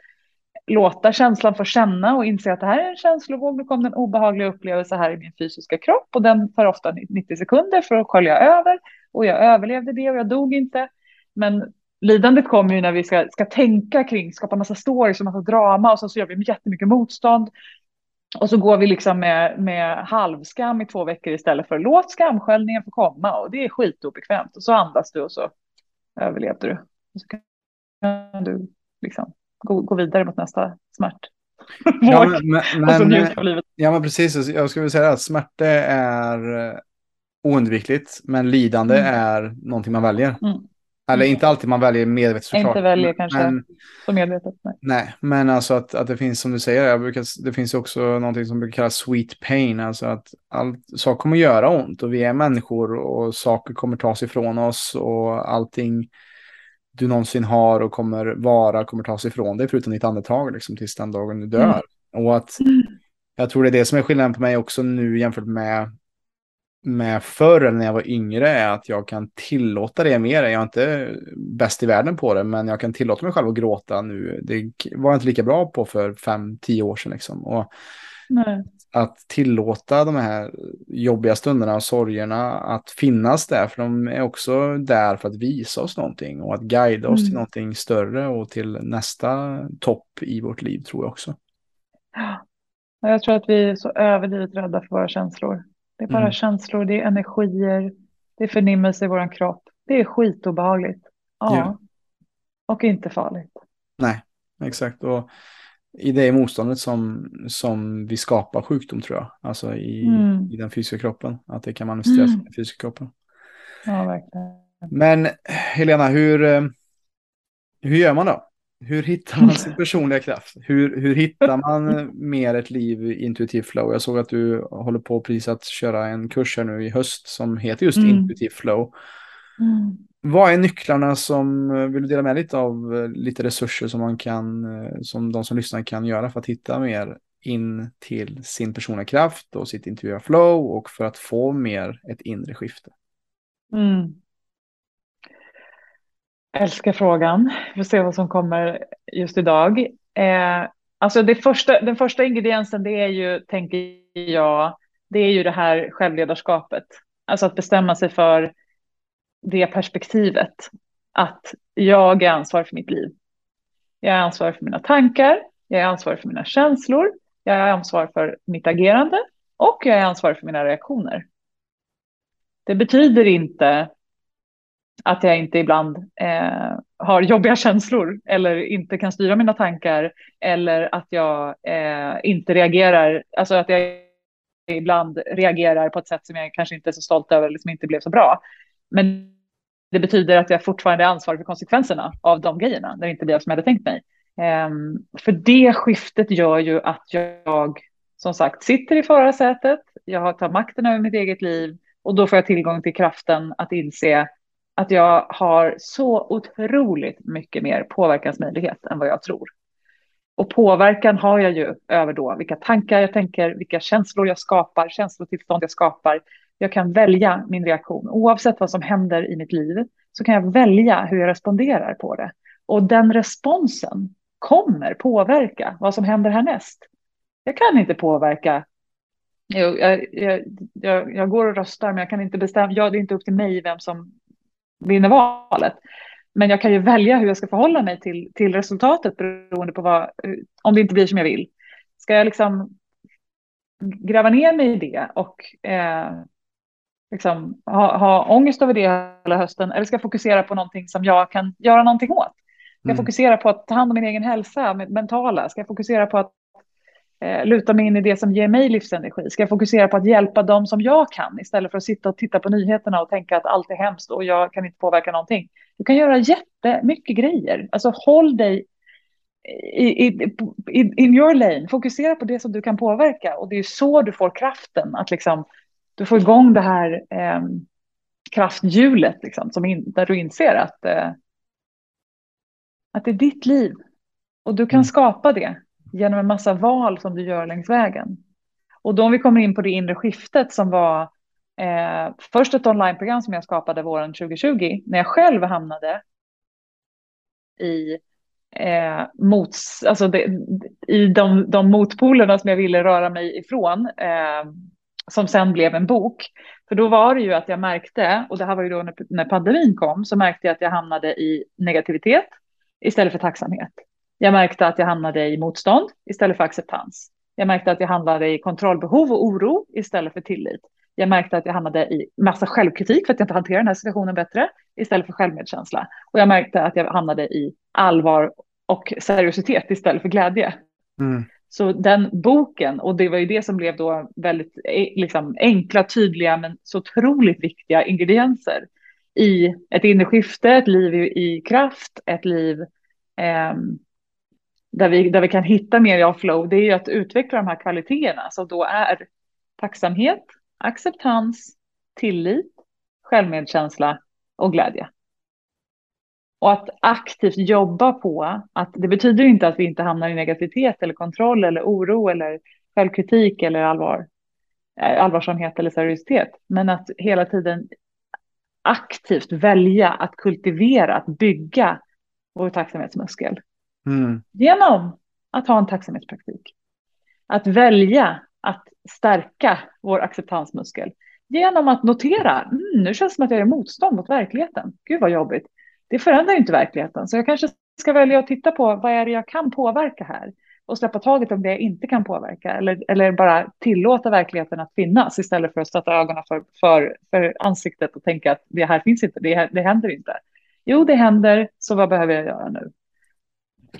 låta känslan få känna och inse att det här är en känslovåg. Nu kom den obehagliga upplevelse här i min fysiska kropp och den tar ofta 90 sekunder för att skölja över. Och jag överlevde det och jag dog inte. Men lidandet kommer ju när vi ska, ska tänka kring, skapa massa stories och massa drama och så, så gör vi jättemycket motstånd. Och så går vi liksom med, med halvskam i två veckor istället för låt skamsköljningen få komma och det är skitobekvämt. Och så andas du och så överlevde du. Och så kan du liksom gå, gå vidare mot nästa smärt. Ja, men, [laughs] men, ja, men precis. Jag skulle säga att smärta är oundvikligt, men lidande mm. är någonting man väljer. Mm. Eller inte alltid man väljer medvetet såklart. Inte väljer kanske men, så medvetet. Nej. nej, men alltså att, att det finns som du säger, jag brukar, det finns också någonting som brukar kallas sweet pain. Alltså att allt, saker kommer göra ont och vi är människor och saker kommer tas ifrån oss och allting du någonsin har och kommer vara kommer tas ifrån dig förutom ditt andetag liksom tills den dagen du dör. Mm. Och att mm. jag tror det är det som är skillnaden på mig också nu jämfört med med förr när jag var yngre är att jag kan tillåta det mer. Jag är inte bäst i världen på det, men jag kan tillåta mig själv att gråta nu. Det var jag inte lika bra på för fem, tio år sedan. Liksom. Och Att tillåta de här jobbiga stunderna och sorgerna att finnas där, för de är också där för att visa oss någonting och att guida oss mm. till någonting större och till nästa topp i vårt liv tror jag också. Jag tror att vi är så överdrivet rädda för våra känslor. Det är bara mm. känslor, det är energier, det är förnimmelse i vår kropp. Det är skitobehagligt. Ja. ja. Och inte farligt. Nej, exakt. Och i det motståndet som, som vi skapar sjukdom tror jag. Alltså i, mm. i den fysiska kroppen. Att det kan manifesteras mm. i den fysiska kroppen. Ja, verkligen. Men Helena, hur, eh, hur gör man då? Hur hittar man sin personliga kraft? Hur, hur hittar man mer ett liv i intuitiv flow? Jag såg att du håller på precis att köra en kurs här nu i höst som heter just mm. intuitiv flow. Mm. Vad är nycklarna som, vill du dela med lite av lite resurser som man kan, som de som lyssnar kan göra för att hitta mer in till sin personliga kraft och sitt intuitiva flow och för att få mer ett inre skifte? Mm. Älskar frågan. Vi får se vad som kommer just idag. Eh, alltså det första, den första ingrediensen det är ju, tänker jag, det är ju det här självledarskapet. Alltså att bestämma sig för det perspektivet. Att jag är ansvarig för mitt liv. Jag är ansvarig för mina tankar, jag är ansvarig för mina känslor, jag är ansvarig för mitt agerande och jag är ansvarig för mina reaktioner. Det betyder inte att jag inte ibland eh, har jobbiga känslor eller inte kan styra mina tankar eller att jag eh, inte reagerar, alltså att jag ibland reagerar på ett sätt som jag kanske inte är så stolt över eller som inte blev så bra. Men det betyder att jag fortfarande är ansvarig för konsekvenserna av de grejerna när det inte blir som jag hade tänkt mig. Um, för det skiftet gör ju att jag som sagt sitter i förarsätet, jag tar makten över mitt eget liv och då får jag tillgång till kraften att inse att jag har så otroligt mycket mer påverkansmöjlighet än vad jag tror. Och påverkan har jag ju över då vilka tankar jag tänker, vilka känslor jag skapar, känslotillstånd jag skapar. Jag kan välja min reaktion. Oavsett vad som händer i mitt liv så kan jag välja hur jag responderar på det. Och den responsen kommer påverka vad som händer härnäst. Jag kan inte påverka. Jag, jag, jag, jag går och röstar, men jag kan inte bestämma. Ja, det är inte upp till mig vem som vinner valet. Men jag kan ju välja hur jag ska förhålla mig till, till resultatet beroende på vad, om det inte blir som jag vill. Ska jag liksom gräva ner mig i det och eh, liksom ha, ha ångest över det hela hösten eller ska jag fokusera på någonting som jag kan göra någonting åt? Ska jag mm. fokusera på att ta hand om min egen hälsa, mentala? Ska jag fokusera på att eh, luta mig in i det som ger mig livsenergi? Ska jag fokusera på att hjälpa dem som jag kan istället för att sitta och titta på nyheterna och tänka att allt är hemskt och jag kan inte påverka någonting? Du kan göra jättemycket grejer. Alltså håll dig i, i, i, in your lane. Fokusera på det som du kan påverka och det är så du får kraften att liksom du får igång det här eh, krafthjulet liksom, som in, där du inser att, eh, att det är ditt liv och du kan mm. skapa det genom en massa val som du gör längs vägen. Och då om vi kommer in på det inre skiftet som var eh, först ett onlineprogram som jag skapade våren 2020 när jag själv hamnade i eh, mots, alltså det, i de, de motpolerna som jag ville röra mig ifrån, eh, som sen blev en bok. För då var det ju att jag märkte, och det här var ju då när, när pandemin kom, så märkte jag att jag hamnade i negativitet istället för tacksamhet. Jag märkte att jag hamnade i motstånd istället för acceptans. Jag märkte att jag hamnade i kontrollbehov och oro istället för tillit. Jag märkte att jag hamnade i massa självkritik för att jag inte hanterar den här situationen bättre istället för självmedkänsla. Och jag märkte att jag hamnade i allvar och seriositet istället för glädje. Mm. Så den boken, och det var ju det som blev då väldigt eh, liksom, enkla, tydliga men så otroligt viktiga ingredienser i ett inre skifte, ett liv i, i kraft, ett liv eh, där, vi, där vi kan hitta mer av flow, det är ju att utveckla de här kvaliteterna som då är tacksamhet, acceptans, tillit, självmedkänsla och glädje. Och att aktivt jobba på att det betyder inte att vi inte hamnar i negativitet eller kontroll eller oro eller självkritik eller allvar, eh, allvarsamhet eller seriositet. Men att hela tiden aktivt välja att kultivera, att bygga vår tacksamhetsmuskel. Mm. Genom att ha en tacksamhetspraktik. Att välja att stärka vår acceptansmuskel. Genom att notera, mm, nu känns det som att jag är motstånd mot verkligheten. Gud vad jobbigt det förändrar ju inte verkligheten. Så jag kanske ska välja att titta på vad är det jag kan påverka här och släppa taget om det jag inte kan påverka eller, eller bara tillåta verkligheten att finnas istället för att stötta ögonen för, för, för ansiktet och tänka att det här finns inte, det, det händer inte. Jo, det händer, så vad behöver jag göra nu?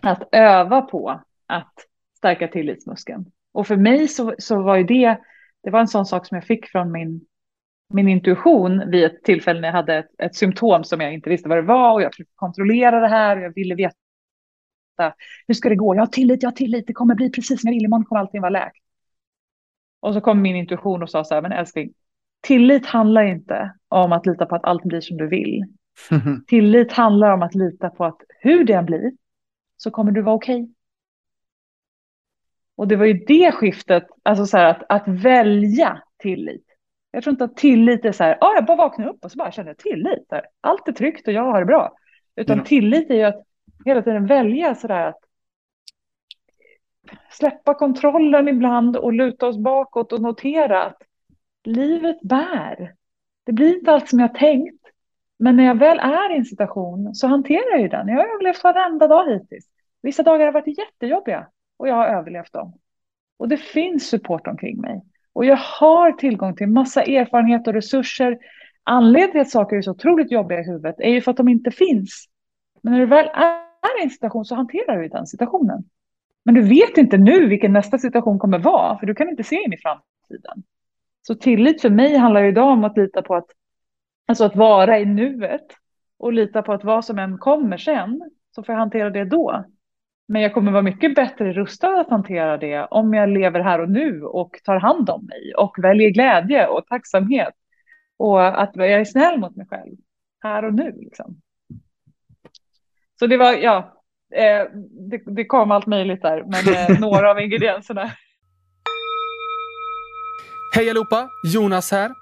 Att öva på att stärka tillitsmuskeln. Och för mig så, så var ju det, det var en sån sak som jag fick från min min intuition vid ett tillfälle när jag hade ett, ett symptom som jag inte visste vad det var och jag försökte kontrollera det här och jag ville veta hur ska det gå? Jag har tillit, jag har tillit, det kommer bli precis som jag vill, imorgon kommer allting vara läkt. Och så kom min intuition och sa så här, men älskling, tillit handlar inte om att lita på att allt blir som du vill. [laughs] tillit handlar om att lita på att hur det än blir så kommer du vara okej. Okay. Och det var ju det skiftet, alltså så här att, att välja tillit. Jag tror inte att tillit är så här, ah, jag bara vaknar upp och så bara känner jag tillit. Här. Allt är tryggt och jag har det bra. Utan mm. tillit är ju att hela tiden välja så där att släppa kontrollen ibland och luta oss bakåt och notera att livet bär. Det blir inte allt som jag tänkt. Men när jag väl är i en situation så hanterar jag ju den. Jag har överlevt varenda dag hittills. Vissa dagar har varit jättejobbiga och jag har överlevt dem. Och det finns support omkring mig. Och jag har tillgång till massa erfarenhet och resurser. Anledningen till att saker är så otroligt jobbiga i huvudet är ju för att de inte finns. Men när du väl är i en situation så hanterar du den situationen. Men du vet inte nu vilken nästa situation kommer vara, för du kan inte se in i framtiden. Så tillit för mig handlar idag om att lita på att, alltså att vara i nuet och lita på att vad som än kommer sen så får jag hantera det då. Men jag kommer vara mycket bättre rustad att hantera det om jag lever här och nu och tar hand om mig och väljer glädje och tacksamhet och att jag är snäll mot mig själv här och nu. Liksom. Så det var, ja, eh, det, det, kom allt möjligt där, men eh, [laughs] några av ingredienserna. Hej allihopa! Jonas här.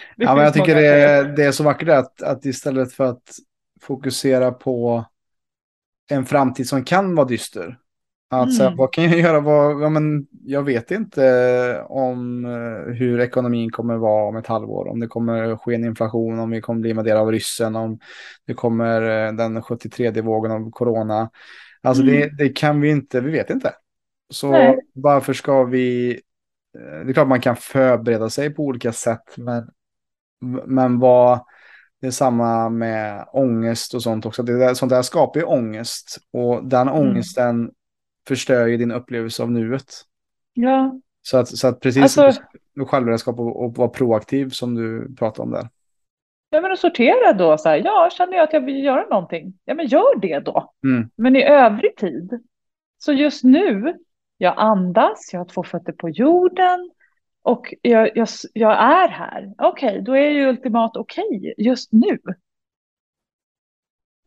[laughs] Ja, men jag tycker det är, det är så vackert att, att istället för att fokusera på en framtid som kan vara dyster. Att mm. säga, vad kan jag [laughs] göra? Vad, ja, men jag vet inte om eh, hur ekonomin kommer vara om ett halvår. Om det kommer ske en inflation, om vi kommer bli invaderade av ryssen, om det kommer eh, den 73 vågen av corona. Alltså mm. det, det, kan vi inte, vi vet inte. Så Nej. varför ska vi... Eh, det är klart man kan förbereda sig på olika sätt, men men vad, det är samma med ångest och sånt också. Det där, sånt där skapar ju ångest. Och den mm. ångesten förstör ju din upplevelse av nuet. Ja. Så att, så att precis alltså, självberedskap och, och vara proaktiv som du pratade om där. Ja, men att sortera då så här, ja, känner jag att jag vill göra någonting, ja, men gör det då. Mm. Men i övrig tid, så just nu, jag andas, jag har två fötter på jorden, och jag, jag, jag är här. Okej, okay, då är ju ultimat okej okay just nu.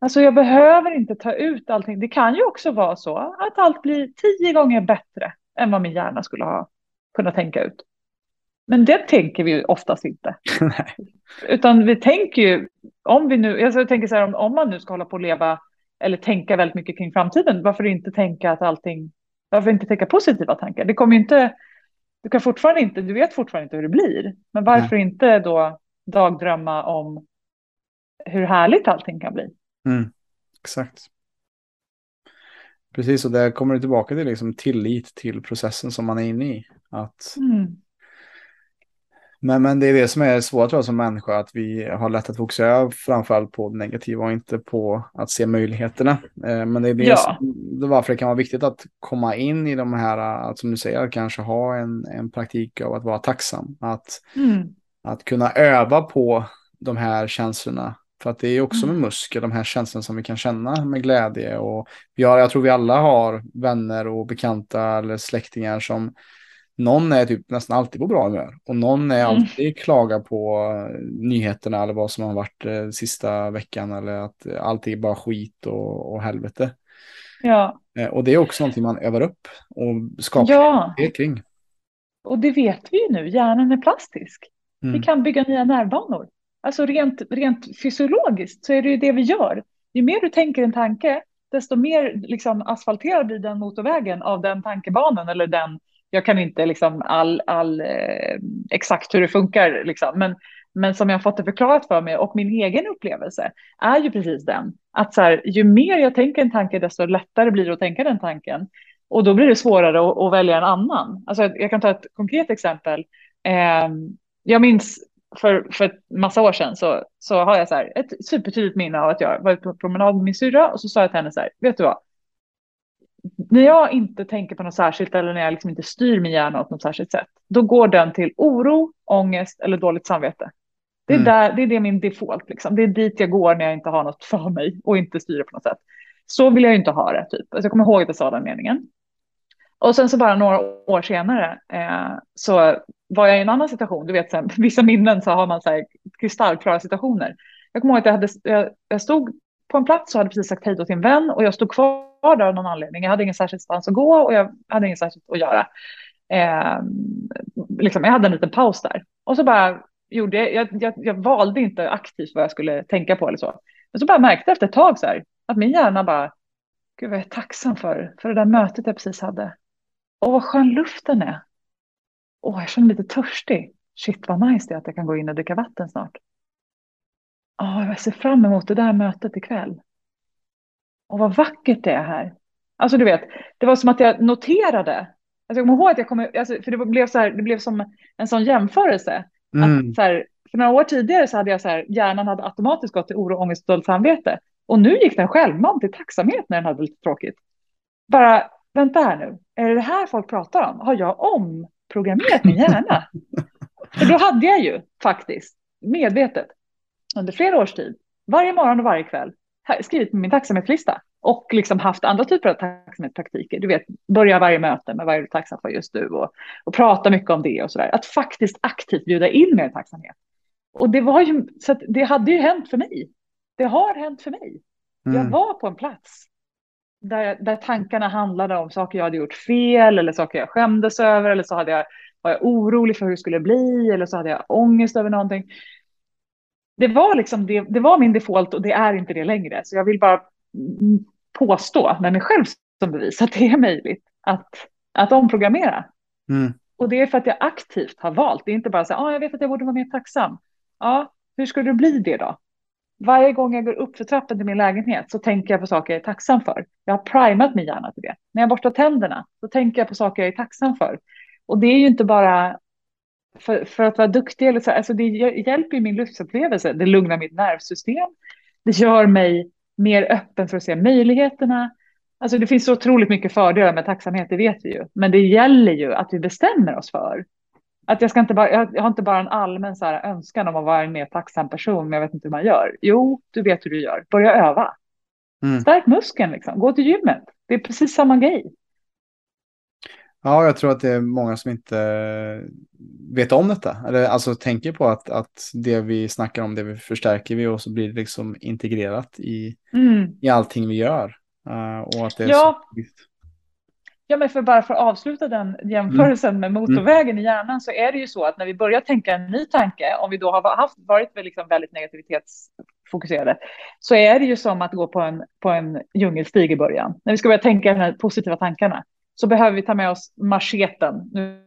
Alltså jag behöver inte ta ut allting. Det kan ju också vara så att allt blir tio gånger bättre än vad min hjärna skulle ha kunnat tänka ut. Men det tänker vi ju oftast inte. [laughs] Utan vi tänker ju, om vi nu, alltså jag tänker så här, om, om man nu ska hålla på att leva eller tänka väldigt mycket kring framtiden, varför inte tänka att allting, varför inte tänka positiva tankar? Det kommer ju inte du kan fortfarande inte, du vet fortfarande inte hur det blir. Men varför Nej. inte då dagdrömma om hur härligt allting kan bli? Mm, exakt. Precis, och där kommer det tillbaka till liksom tillit till processen som man är inne i. Att mm. Men, men det är det som är svårt tror jag, som människa, att vi har lätt att fokusera framförallt på det negativa och inte på att se möjligheterna. Eh, men det är det, ja. varför det kan vara viktigt att komma in i de här, att som du säger, kanske ha en, en praktik av att vara tacksam. Att, mm. att kunna öva på de här känslorna. För att det är också med mm. muskel, de här känslorna som vi kan känna med glädje. Och vi har, jag tror vi alla har vänner och bekanta eller släktingar som någon är typ nästan alltid på bra humör och någon är mm. alltid klagar på eh, nyheterna eller vad som har varit eh, sista veckan eller att allt är bara skit och, och helvete. Ja. Eh, och det är också någonting man övar upp och skapar ja. kring. Och det vet vi ju nu, hjärnan är plastisk. Mm. Vi kan bygga nya nervbanor. Alltså rent, rent fysiologiskt så är det ju det vi gör. Ju mer du tänker en tanke, desto mer liksom asfalterad blir den motorvägen av den tankebanan eller den jag kan inte liksom all, all eh, exakt hur det funkar, liksom. men, men som jag fått det förklarat för mig och min egen upplevelse är ju precis den. Att så här, ju mer jag tänker en tanke, desto lättare blir det att tänka den tanken. Och då blir det svårare att, att välja en annan. Alltså, jag kan ta ett konkret exempel. Eh, jag minns för, för en massa år sedan så, så har jag så här, ett supertydligt minne av att jag var på promenad med min syrra och så sa jag till henne så här, vet du vad, när jag inte tänker på något särskilt eller när jag liksom inte styr min hjärna åt något särskilt sätt, då går den till oro, ångest eller dåligt samvete. Det är, mm. där, det är det min default, liksom. det är dit jag går när jag inte har något för mig och inte styr på något sätt. Så vill jag ju inte ha det, typ. Alltså, jag kommer ihåg att jag sa den meningen. Och sen så bara några år senare eh, så var jag i en annan situation. Du vet, sen, [laughs] vissa minnen så har man så här kristallklara situationer. Jag kommer ihåg att jag, hade, jag, jag stod på en plats och hade precis sagt hej då till en vän och jag stod kvar där av någon anledning. Jag hade ingen särskild stans att gå och jag hade inget särskilt att göra. Eh, liksom, jag hade en liten paus där. Och så bara gjorde jag, jag, jag, jag valde inte aktivt vad jag skulle tänka på eller så. Men så bara märkte jag efter ett tag så här, att min hjärna bara, gud vad jag är tacksam för, för det där mötet jag precis hade. Åh, vad skön luften är. Åh, jag känner mig lite törstig. Shit, vad nice det är att jag kan gå in och dricka vatten snart. Åh, jag ser fram emot det där mötet ikväll. Och vad vackert det är här. Alltså du vet, det var som att jag noterade. Alltså, jag kommer ihåg att jag kom, alltså, för det blev, så här, det blev som en sån jämförelse. Mm. Att, så här, för några år tidigare så hade jag så här, hjärnan hade automatiskt gått till oro, ångest och dåligt samvete. Och nu gick den självmant till tacksamhet när den hade lite tråkigt. Bara, vänta här nu, är det det här folk pratar om? Har jag omprogrammerat min hjärna? [laughs] För då hade jag ju faktiskt medvetet under flera års tid, varje morgon och varje kväll, skrivit på min tacksamhetslista och liksom haft andra typer av tacksamhetspraktiker. Du vet, börja varje möte med vad är du tacksam för just nu och, och prata mycket om det och så där. Att faktiskt aktivt bjuda in mer tacksamhet. Och det var ju, så det hade ju hänt för mig. Det har hänt för mig. Mm. Jag var på en plats där, där tankarna handlade om saker jag hade gjort fel eller saker jag skämdes över eller så hade jag, var jag orolig för hur det skulle bli eller så hade jag ångest över någonting. Det var liksom det, det var min default och det är inte det längre. Så jag vill bara påstå med mig själv som bevis att det är möjligt att, att omprogrammera. Mm. Och det är för att jag aktivt har valt. Det är inte bara så ah, jag vet att jag borde vara mer tacksam. Ja, hur ska du bli det då? Varje gång jag går upp för trappen till min lägenhet så tänker jag på saker jag är tacksam för. Jag har primat min hjärna till det. När jag borstar tänderna så tänker jag på saker jag är tacksam för. Och det är ju inte bara för, för att vara duktig, eller så, alltså det hjälper min livsupplevelse. Det lugnar mitt nervsystem. Det gör mig mer öppen för att se möjligheterna. Alltså det finns så otroligt mycket fördelar med tacksamhet, det vet vi ju. Men det gäller ju att vi bestämmer oss för att jag, ska inte bara, jag har inte bara en allmän så här önskan om att vara en mer tacksam person, men jag vet inte hur man gör. Jo, du vet hur du gör. Börja öva. Mm. Stärk muskeln, liksom. gå till gymmet. Det är precis samma grej. Ja, jag tror att det är många som inte vet om detta. Eller alltså tänker på att, att det vi snackar om, det vi förstärker vi och så blir det liksom integrerat i, mm. i allting vi gör. Uh, och att det är ja. så Ja, men för bara för att avsluta den jämförelsen med mm. motorvägen i hjärnan så är det ju så att när vi börjar tänka en ny tanke, om vi då har haft, varit liksom väldigt negativitetsfokuserade, så är det ju som att gå på en, på en djungelstig i början. När vi ska börja tänka de här positiva tankarna så behöver vi ta med oss macheten. Nu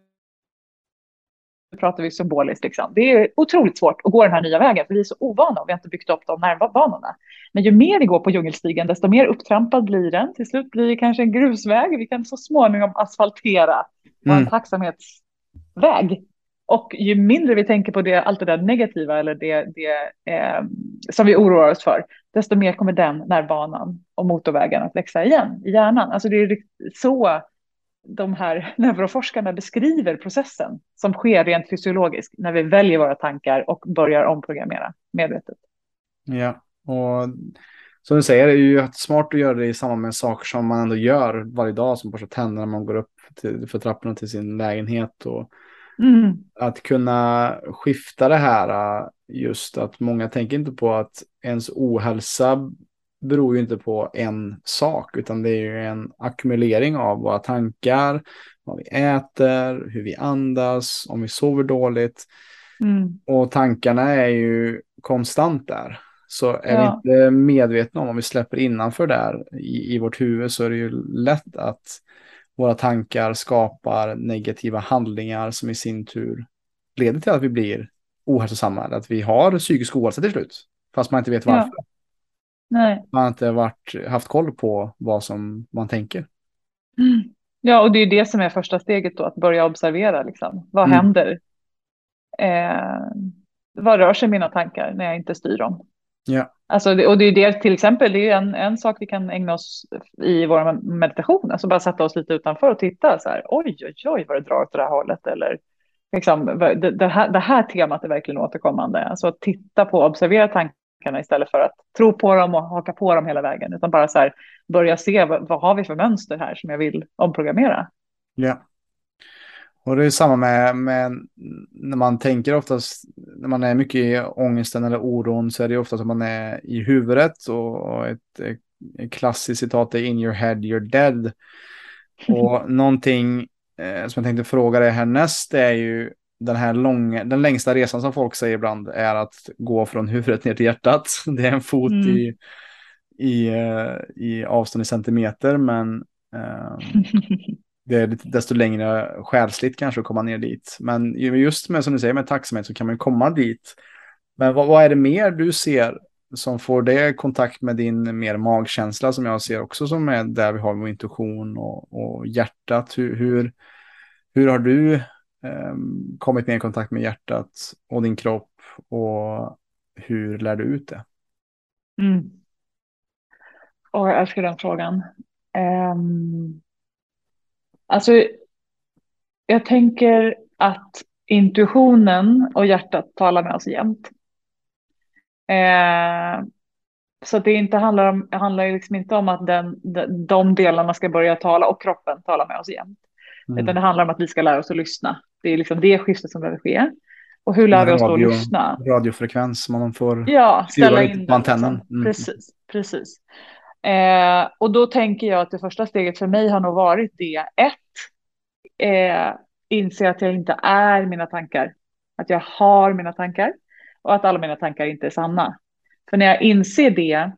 pratar vi symboliskt. Liksom. Det är otroligt svårt att gå den här nya vägen, för vi är så ovana och vi har inte byggt upp de nervbanorna. Men ju mer vi går på djungelstigen, desto mer upptrampad blir den. Till slut blir det kanske en grusväg. Vi kan så småningom asfaltera mm. en tacksamhetsväg. Och ju mindre vi tänker på det, allt det där negativa eller det, det eh, som vi oroar oss för, desto mer kommer den nervbanan och motorvägen att växa igen i hjärnan. Alltså det är så de här [laughs] neuroforskarna beskriver processen som sker rent fysiologiskt när vi väljer våra tankar och börjar omprogrammera medvetet. Ja, och som du säger, det är ju smart att göra det i samband med saker som man ändå gör varje dag, som borsta tänderna när man går upp till, för trapporna till sin lägenhet. Och mm. Att kunna skifta det här, just att många tänker inte på att ens ohälsa beror ju inte på en sak, utan det är ju en ackumulering av våra tankar, vad vi äter, hur vi andas, om vi sover dåligt. Mm. Och tankarna är ju konstant där. Så är ja. vi inte medvetna om, om vi släpper innanför där i, i vårt huvud så är det ju lätt att våra tankar skapar negativa handlingar som i sin tur leder till att vi blir ohälsosamma, att vi har psykisk ohälsa till slut, fast man inte vet varför. Ja. Nej. Man har inte varit, haft koll på vad som man tänker. Mm. Ja, och det är det som är första steget då, att börja observera. Liksom. Vad mm. händer? Eh, vad rör sig mina tankar när jag inte styr dem? Ja. Alltså, och det är det till exempel, det är en, en sak vi kan ägna oss i vår meditation, alltså bara sätta oss lite utanför och titta så här, oj, oj, oj, vad det drar åt det här hållet, eller liksom, det, det, här, det här temat är verkligen återkommande, alltså att titta på, observera tankar tankarna istället för att tro på dem och haka på dem hela vägen, utan bara så här, börja se vad, vad har vi för mönster här som jag vill omprogrammera. Ja. Och det är samma med, med när man tänker oftast, när man är mycket i ångesten eller oron så är det ofta att man är i huvudet och ett, ett klassiskt citat är in your head you're dead. Och [laughs] någonting eh, som jag tänkte fråga dig härnäst är ju den här långa, den längsta resan som folk säger ibland är att gå från huvudet ner till hjärtat. [laughs] Det är en fot mm. i, i, eh, i avstånd i centimeter men eh, [laughs] det är desto längre själsligt kanske att komma ner dit. Men just med som du säger med tacksamhet så kan man komma dit. Men vad, vad är det mer du ser som får det kontakt med din mer magkänsla som jag ser också som är där vi har vår intuition och, och hjärtat. Hur, hur, hur har du Ehm, kommit mer i kontakt med hjärtat och din kropp och hur lär du ut det? Mm. Och jag älskar den frågan. Um, alltså, jag tänker att intuitionen och hjärtat talar med oss jämt. Eh, så det inte handlar, om, handlar liksom inte om att den, de, de delarna ska börja tala och kroppen talar med oss jämt. Mm. Utan det handlar om att vi ska lära oss att lyssna. Det är liksom det skiftet som behöver ske. Och hur lär vi oss då att lyssna? Radiofrekvens, man får ja, ställa in på antennen. Liksom. Mm. Precis, precis. Eh, och då tänker jag att det första steget för mig har nog varit det. Ett, eh, inse att jag inte är mina tankar. Att jag har mina tankar och att alla mina tankar inte är sanna. För när jag inser det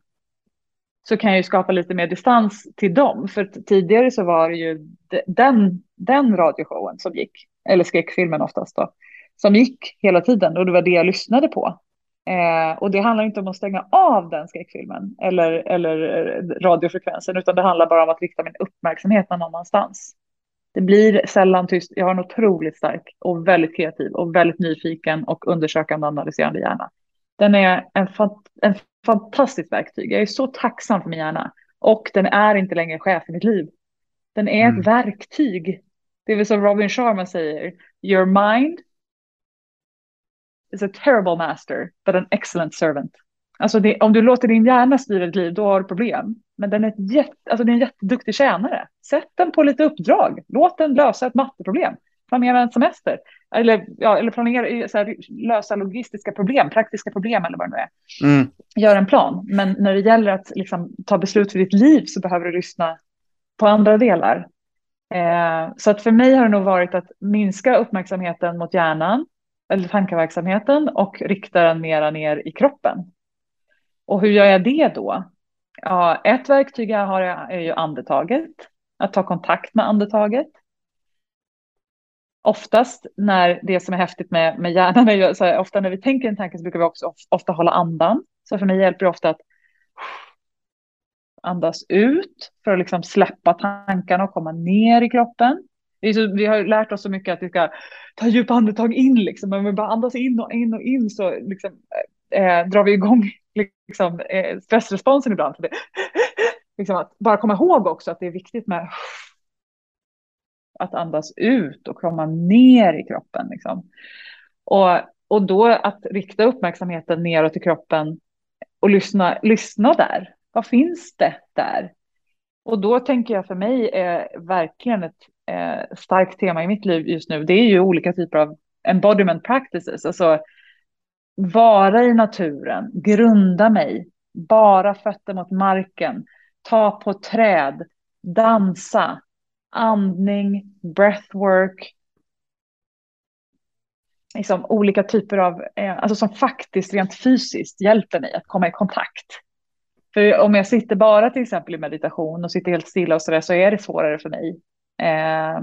så kan jag ju skapa lite mer distans till dem. För tidigare så var det ju den, den radioshowen som gick, eller skräckfilmen oftast då, som gick hela tiden och det var det jag lyssnade på. Eh, och det handlar inte om att stänga av den skräckfilmen eller, eller radiofrekvensen, utan det handlar bara om att rikta min uppmärksamhet någon annanstans. Det blir sällan tyst. Jag har en otroligt stark och väldigt kreativ och väldigt nyfiken och undersökande analyserande hjärna. Den är en, fant en fantastiskt verktyg. Jag är så tacksam för min hjärna. Och den är inte längre chef i mitt liv. Den är mm. ett verktyg. Det är väl som Robin Sharma säger. Your mind is a terrible master, but an excellent servant. Alltså det, om du låter din hjärna styra ditt liv, då har du problem. Men den är, ett jätte, alltså det är en jätteduktig tjänare. Sätt den på lite uppdrag. Låt den lösa ett matteproblem. Planera en semester. Eller, ja, eller planera, så här, lösa logistiska problem, praktiska problem eller vad det nu är. Mm. Gör en plan. Men när det gäller att liksom, ta beslut för ditt liv så behöver du lyssna på andra delar. Eh, så att för mig har det nog varit att minska uppmärksamheten mot hjärnan eller tankeverksamheten och rikta den mera ner i kroppen. Och hur gör jag det då? Ja, ett verktyg jag har är ju andetaget. Att ta kontakt med andetaget. Oftast när det som är häftigt med, med hjärnan är ju, så här, ofta när vi tänker en tanke så brukar vi också ofta hålla andan. Så för mig hjälper det ofta att andas ut för att liksom släppa tankarna och komma ner i kroppen. Vi, så, vi har lärt oss så mycket att vi ska ta djupa andetag in, liksom. men vi bara andas in och in och in så liksom, eh, eh drar vi igång liksom, eh, stressresponsen ibland. För det. [laughs] liksom att bara komma ihåg också att det är viktigt med att andas ut och komma ner i kroppen. Liksom. Och, och då att rikta uppmärksamheten neråt i kroppen och lyssna, lyssna där. Vad finns det där? Och då tänker jag för mig är verkligen ett eh, starkt tema i mitt liv just nu. Det är ju olika typer av embodiment practices, alltså vara i naturen, grunda mig, bara fötter mot marken, ta på träd, dansa, andning, breathwork, liksom olika typer av, eh, alltså som faktiskt rent fysiskt hjälper mig att komma i kontakt. För om jag sitter bara till exempel i meditation och sitter helt stilla och så där så är det svårare för mig. Eh,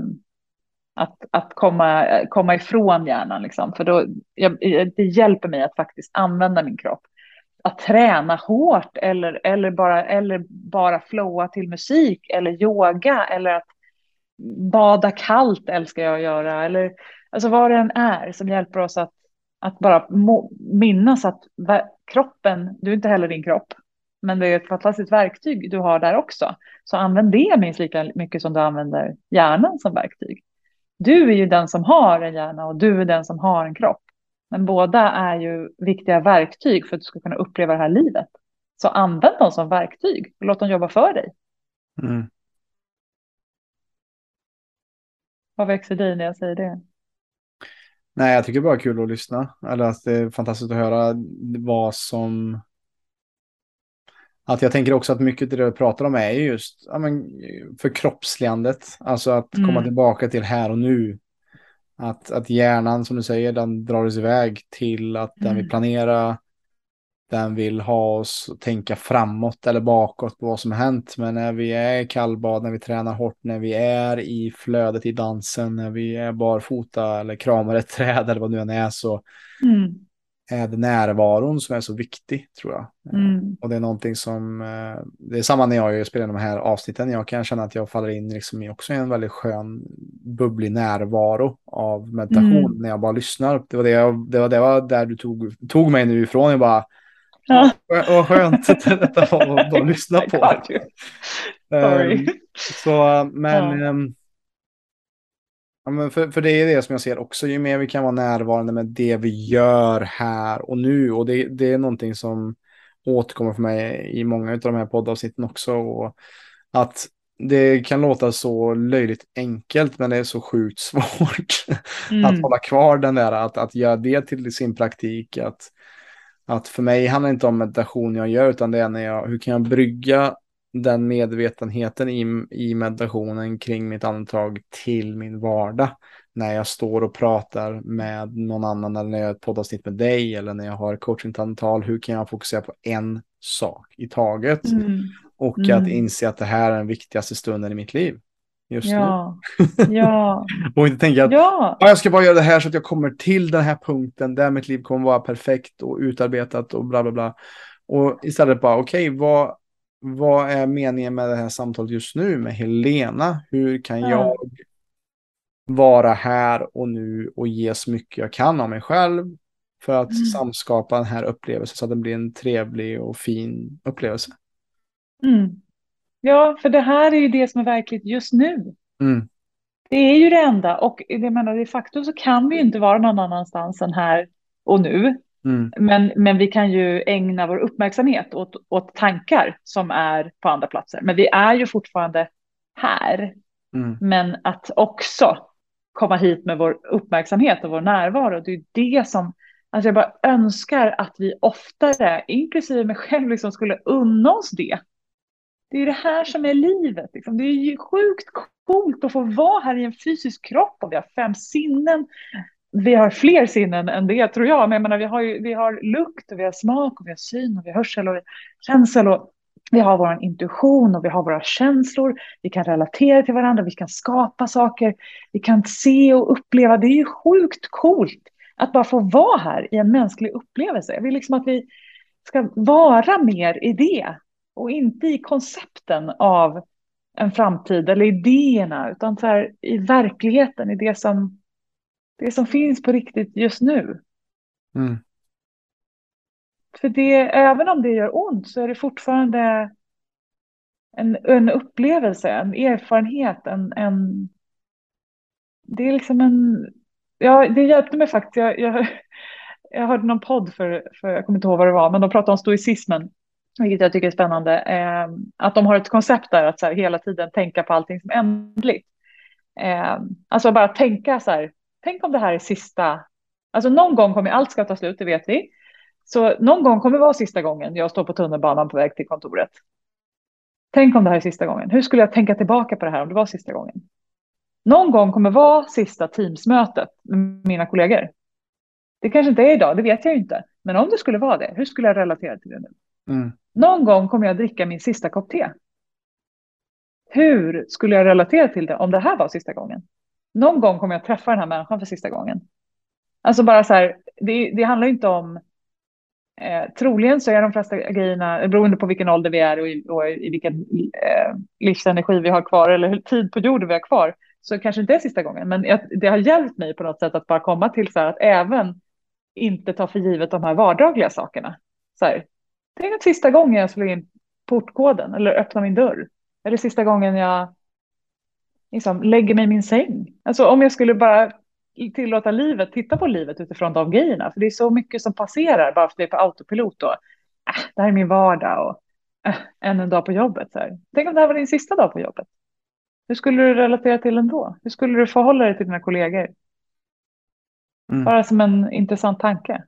att, att komma, komma ifrån hjärnan. Liksom. För då, jag, det hjälper mig att faktiskt använda min kropp. Att träna hårt eller, eller, bara, eller bara flowa till musik eller yoga eller att bada kallt älskar jag att göra. Eller, alltså vad det än är som hjälper oss att, att bara må, minnas att kroppen, du är inte heller din kropp, men det är ett fantastiskt verktyg du har där också. Så använd det minst lika mycket som du använder hjärnan som verktyg. Du är ju den som har en hjärna och du är den som har en kropp. Men båda är ju viktiga verktyg för att du ska kunna uppleva det här livet. Så använd dem som verktyg och låt dem jobba för dig. Mm. Vad växer dig när jag säger det? Nej, jag tycker bara kul att lyssna. Eller att det är fantastiskt att höra vad som... Att jag tänker också att mycket av det jag pratar om är just ja, men, förkroppsligandet. Alltså att mm. komma tillbaka till här och nu. Att, att hjärnan, som du säger, den drar oss iväg till att den vill mm. planera, den vill ha oss att tänka framåt eller bakåt på vad som har hänt. Men när vi är i kallbad, när vi tränar hårt, när vi är i flödet i dansen, när vi är barfota eller kramar ett träd eller vad det nu än är så mm. Är det närvaron som är så viktig tror jag. Mm. Och det är någonting som, eh, det är samma när jag spelar de här avsnitten, jag kan känna att jag faller in liksom i också en väldigt skön bubblig närvaro av meditation mm. när jag bara lyssnar. Det var, det, jag, det var, det var där du tog, tog mig nu ifrån, jag bara Ja. Vad skönt detta var att [laughs] lyssna på. [laughs] Um, så, men, ja. um, ja, men för, för det är det som jag ser också, ju mer vi kan vara närvarande med det vi gör här och nu. Och det, det är någonting som återkommer för mig i många av de här poddavsnitten också. Och att det kan låta så löjligt enkelt, men det är så sjukt [laughs] svårt mm. att hålla kvar den där, att, att göra det till sin praktik, att att för mig handlar det inte om meditation jag gör, utan det är när jag, hur kan jag brygga den medvetenheten i, i meditationen kring mitt andetag till min vardag. När jag står och pratar med någon annan eller när jag har ett poddavsnitt med dig eller när jag har coachingsamtal. Hur kan jag fokusera på en sak i taget? Mm. Och mm. att inse att det här är den viktigaste stunden i mitt liv just ja. nu. ja. [laughs] och inte tänka att ja. jag ska bara göra det här så att jag kommer till den här punkten där mitt liv kommer vara perfekt och utarbetat och bla bla bla. Och istället bara, okej, okay, vad, vad är meningen med det här samtalet just nu med Helena? Hur kan ja. jag vara här och nu och ge så mycket jag kan av mig själv för att mm. samskapa den här upplevelsen så att den blir en trevlig och fin upplevelse. Mm. Ja, för det här är ju det som är verkligt just nu. Mm. Det är ju det enda och det menar, de facto så kan vi ju inte vara någon annanstans än här och nu. Mm. Men, men vi kan ju ägna vår uppmärksamhet åt, åt tankar som är på andra platser. Men vi är ju fortfarande här. Mm. Men att också komma hit med vår uppmärksamhet och vår närvaro, det är det som Alltså jag bara önskar att vi oftare, inklusive mig själv, liksom skulle unna oss det. Det är det här som är livet. Liksom. Det är ju sjukt coolt att få vara här i en fysisk kropp och vi har fem sinnen. Vi har fler sinnen än det tror jag, men jag menar, vi, har ju, vi har lukt och vi har smak och vi har syn och vi har hörsel och känsel och vi har vår intuition och vi har våra känslor. Vi kan relatera till varandra, vi kan skapa saker, vi kan se och uppleva. Det är ju sjukt coolt att bara få vara här i en mänsklig upplevelse. Jag vill liksom att vi ska vara mer i det och inte i koncepten av en framtid eller idéerna, utan så här, i verkligheten, i det som, det som finns på riktigt just nu. Mm. För det, även om det gör ont så är det fortfarande en, en upplevelse, en erfarenhet, en, en... Det är liksom en... Ja, det hjälpte mig faktiskt. Jag, jag, jag hörde någon podd för, för, jag kommer inte ihåg vad det var, men de pratade om stoicismen vilket jag tycker är spännande, eh, att de har ett koncept där att så här, hela tiden tänka på allting som ändligt. Eh, alltså bara tänka så här, tänk om det här är sista, alltså någon gång kommer allt ska ta slut, det vet vi. Så någon gång kommer vara sista gången jag står på tunnelbanan på väg till kontoret. Tänk om det här är sista gången. Hur skulle jag tänka tillbaka på det här om det var sista gången? Någon gång kommer vara sista Teamsmötet med mina kollegor. Det kanske inte är idag, det vet jag inte. Men om det skulle vara det, hur skulle jag relatera till det nu? Mm. Någon gång kommer jag dricka min sista kopp te. Hur skulle jag relatera till det om det här var sista gången? Någon gång kommer jag träffa den här människan för sista gången. Alltså bara så här, det, det handlar inte om Eh, troligen så är de flesta grejerna, beroende på vilken ålder vi är och i, och i vilken eh, livsenergi vi har kvar eller hur tid på jorden vi har kvar, så kanske inte är sista gången. Men jag, det har hjälpt mig på något sätt att bara komma till så här att även inte ta för givet de här vardagliga sakerna. Så här, tänk att sista gången jag slår in portkoden eller öppnar min dörr. Eller sista gången jag liksom, lägger mig i min säng. Alltså om jag skulle bara tillåta livet, titta på livet utifrån de grejerna. För det är så mycket som passerar bara för att det är på autopilot. då. äh, det här är min vardag och äh, än en dag på jobbet. Så här. Tänk om det här var din sista dag på jobbet. Hur skulle du relatera till den då? Hur skulle du förhålla dig till dina kollegor? Mm. Bara som en intressant tanke.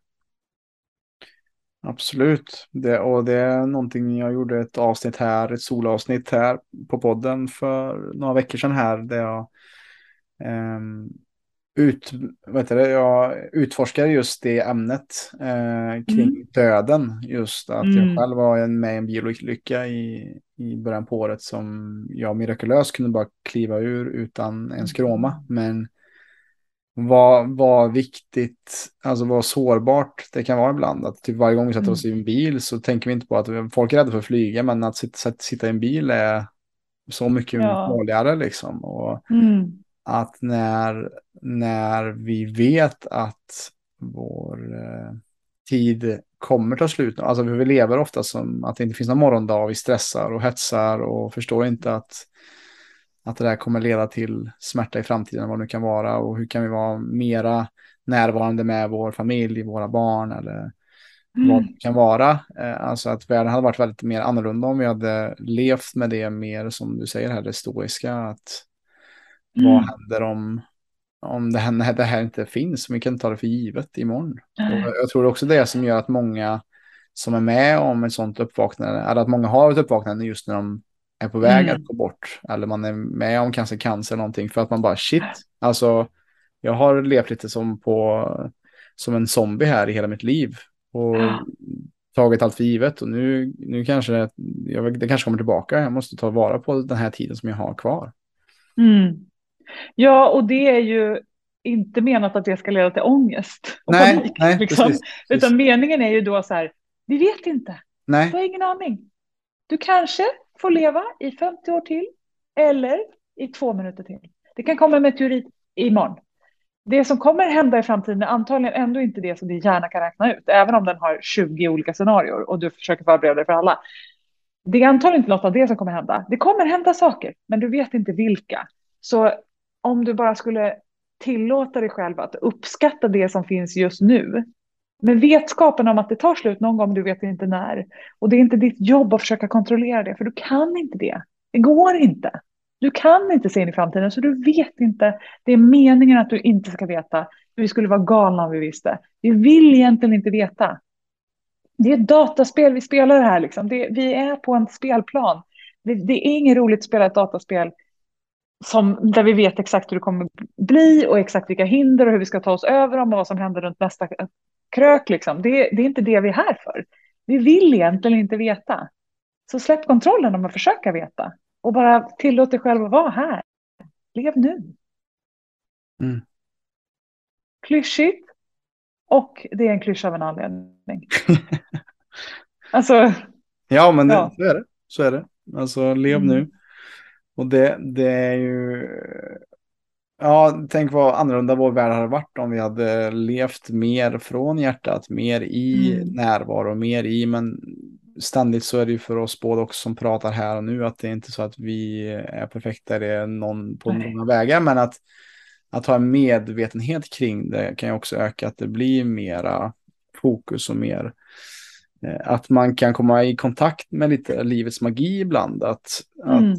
Absolut. Det, och det är någonting jag gjorde ett avsnitt här, ett solavsnitt här på podden för några veckor sedan här. Där jag, um, ut, jag utforskar just det ämnet eh, kring Mm. döden. Just att Mm. jag själv var med i en bilolycka i, i början på året som jag mirakulöst kunde bara kliva ur utan en skråma. Men vad, vad viktigt, alltså vad sårbart det kan vara ibland. Att typ varje gång vi sätter Mm. oss i en bil så tänker vi inte på att folk är rädda för att flyga, men att sitta, sitta i en bil är så mycket Ja. farligare liksom. Och Mm. att när, när vi vet att vår eh, tid kommer ta slut, alltså vi lever ofta som att det inte finns någon morgondag, vi stressar och hetsar och förstår inte att, att det där kommer leda till smärta i framtiden, vad det nu kan vara och hur kan vi vara mera närvarande med vår familj, våra barn eller vad Mm. det kan vara. Eh, Alltså att världen hade varit väldigt mer annorlunda om vi hade levt med det mer som du säger här, det stoiska. Att vad Mm. händer om, om det, här, det här inte finns? Vi kan ta det för givet imorgon. Och jag tror också det som gör att många som är med om ett sånt uppvaknande, eller att många har ett uppvaknande just när de är på väg Mm. att gå bort. Eller man är med om cancer, cancer eller någonting. För att man bara shit, alltså jag har levt lite som på som en zombie här i hela mitt liv. Och Ja. tagit allt för givet. Och nu, nu kanske det, jag, det kanske kommer tillbaka. Jag måste ta vara på den här tiden som jag har kvar. Mm. Ja, och det är ju inte menat att det ska leda till ångest och Nej, panik. nej, liksom. precis. Utan meningen är ju då så här, vi vet inte, du Nej, har ingen aning. Du kanske får leva i 50 år till eller i två minuter till. Det kan komma en meteorit imorgon. Det som kommer hända i framtiden är antagligen ändå inte det som din hjärna kan räkna ut, även om den har 20 olika scenarier och du försöker förbereda dig för alla. Det är antagligen inte något av det som kommer hända. Det kommer hända saker, men du vet inte vilka. Så om du bara skulle tillåta dig själv att uppskatta det som finns just nu, med vetskapen om att det tar slut någon gång, du vet inte när. Och det är inte ditt jobb att försöka kontrollera det, för du kan inte det. Det går inte. Du kan inte se in i framtiden, så du vet inte. Det är meningen att du inte ska veta. Vi skulle vara galna om vi visste. Vi vill egentligen inte veta. Det är ett dataspel vi spelar här. Liksom. Det, vi är på en spelplan. Det, det är inget roligt att spela ett dataspel som, där vi vet exakt hur det kommer bli och exakt vilka hinder och hur vi ska ta oss över dem och vad som händer runt nästa krök. Liksom. Det, det är inte det vi är här för. Vi vill egentligen inte veta. Så släpp kontrollen om att försöka veta. Och bara tillåt dig själv att vara här. Lev nu. Mm. Klyschigt. Och det är en klyscha av en anledning. [laughs] alltså, ja men det, Ja. så är det. Så är det. Alltså lev Mm. nu. Och det, det är ju... Ja, tänk vad annorlunda vår värld hade varit om vi hade levt mer från hjärtat, mer i Mm. närvaro, mer i, men ständigt så är det ju för oss båda också som pratar här och nu att det är inte så att vi är perfekta, det är någon på Nej. många vägar, men att, att ha en medvetenhet kring det kan ju också öka att det blir mera fokus och mer att man kan komma i kontakt med lite livets magi ibland. Att, Mm. att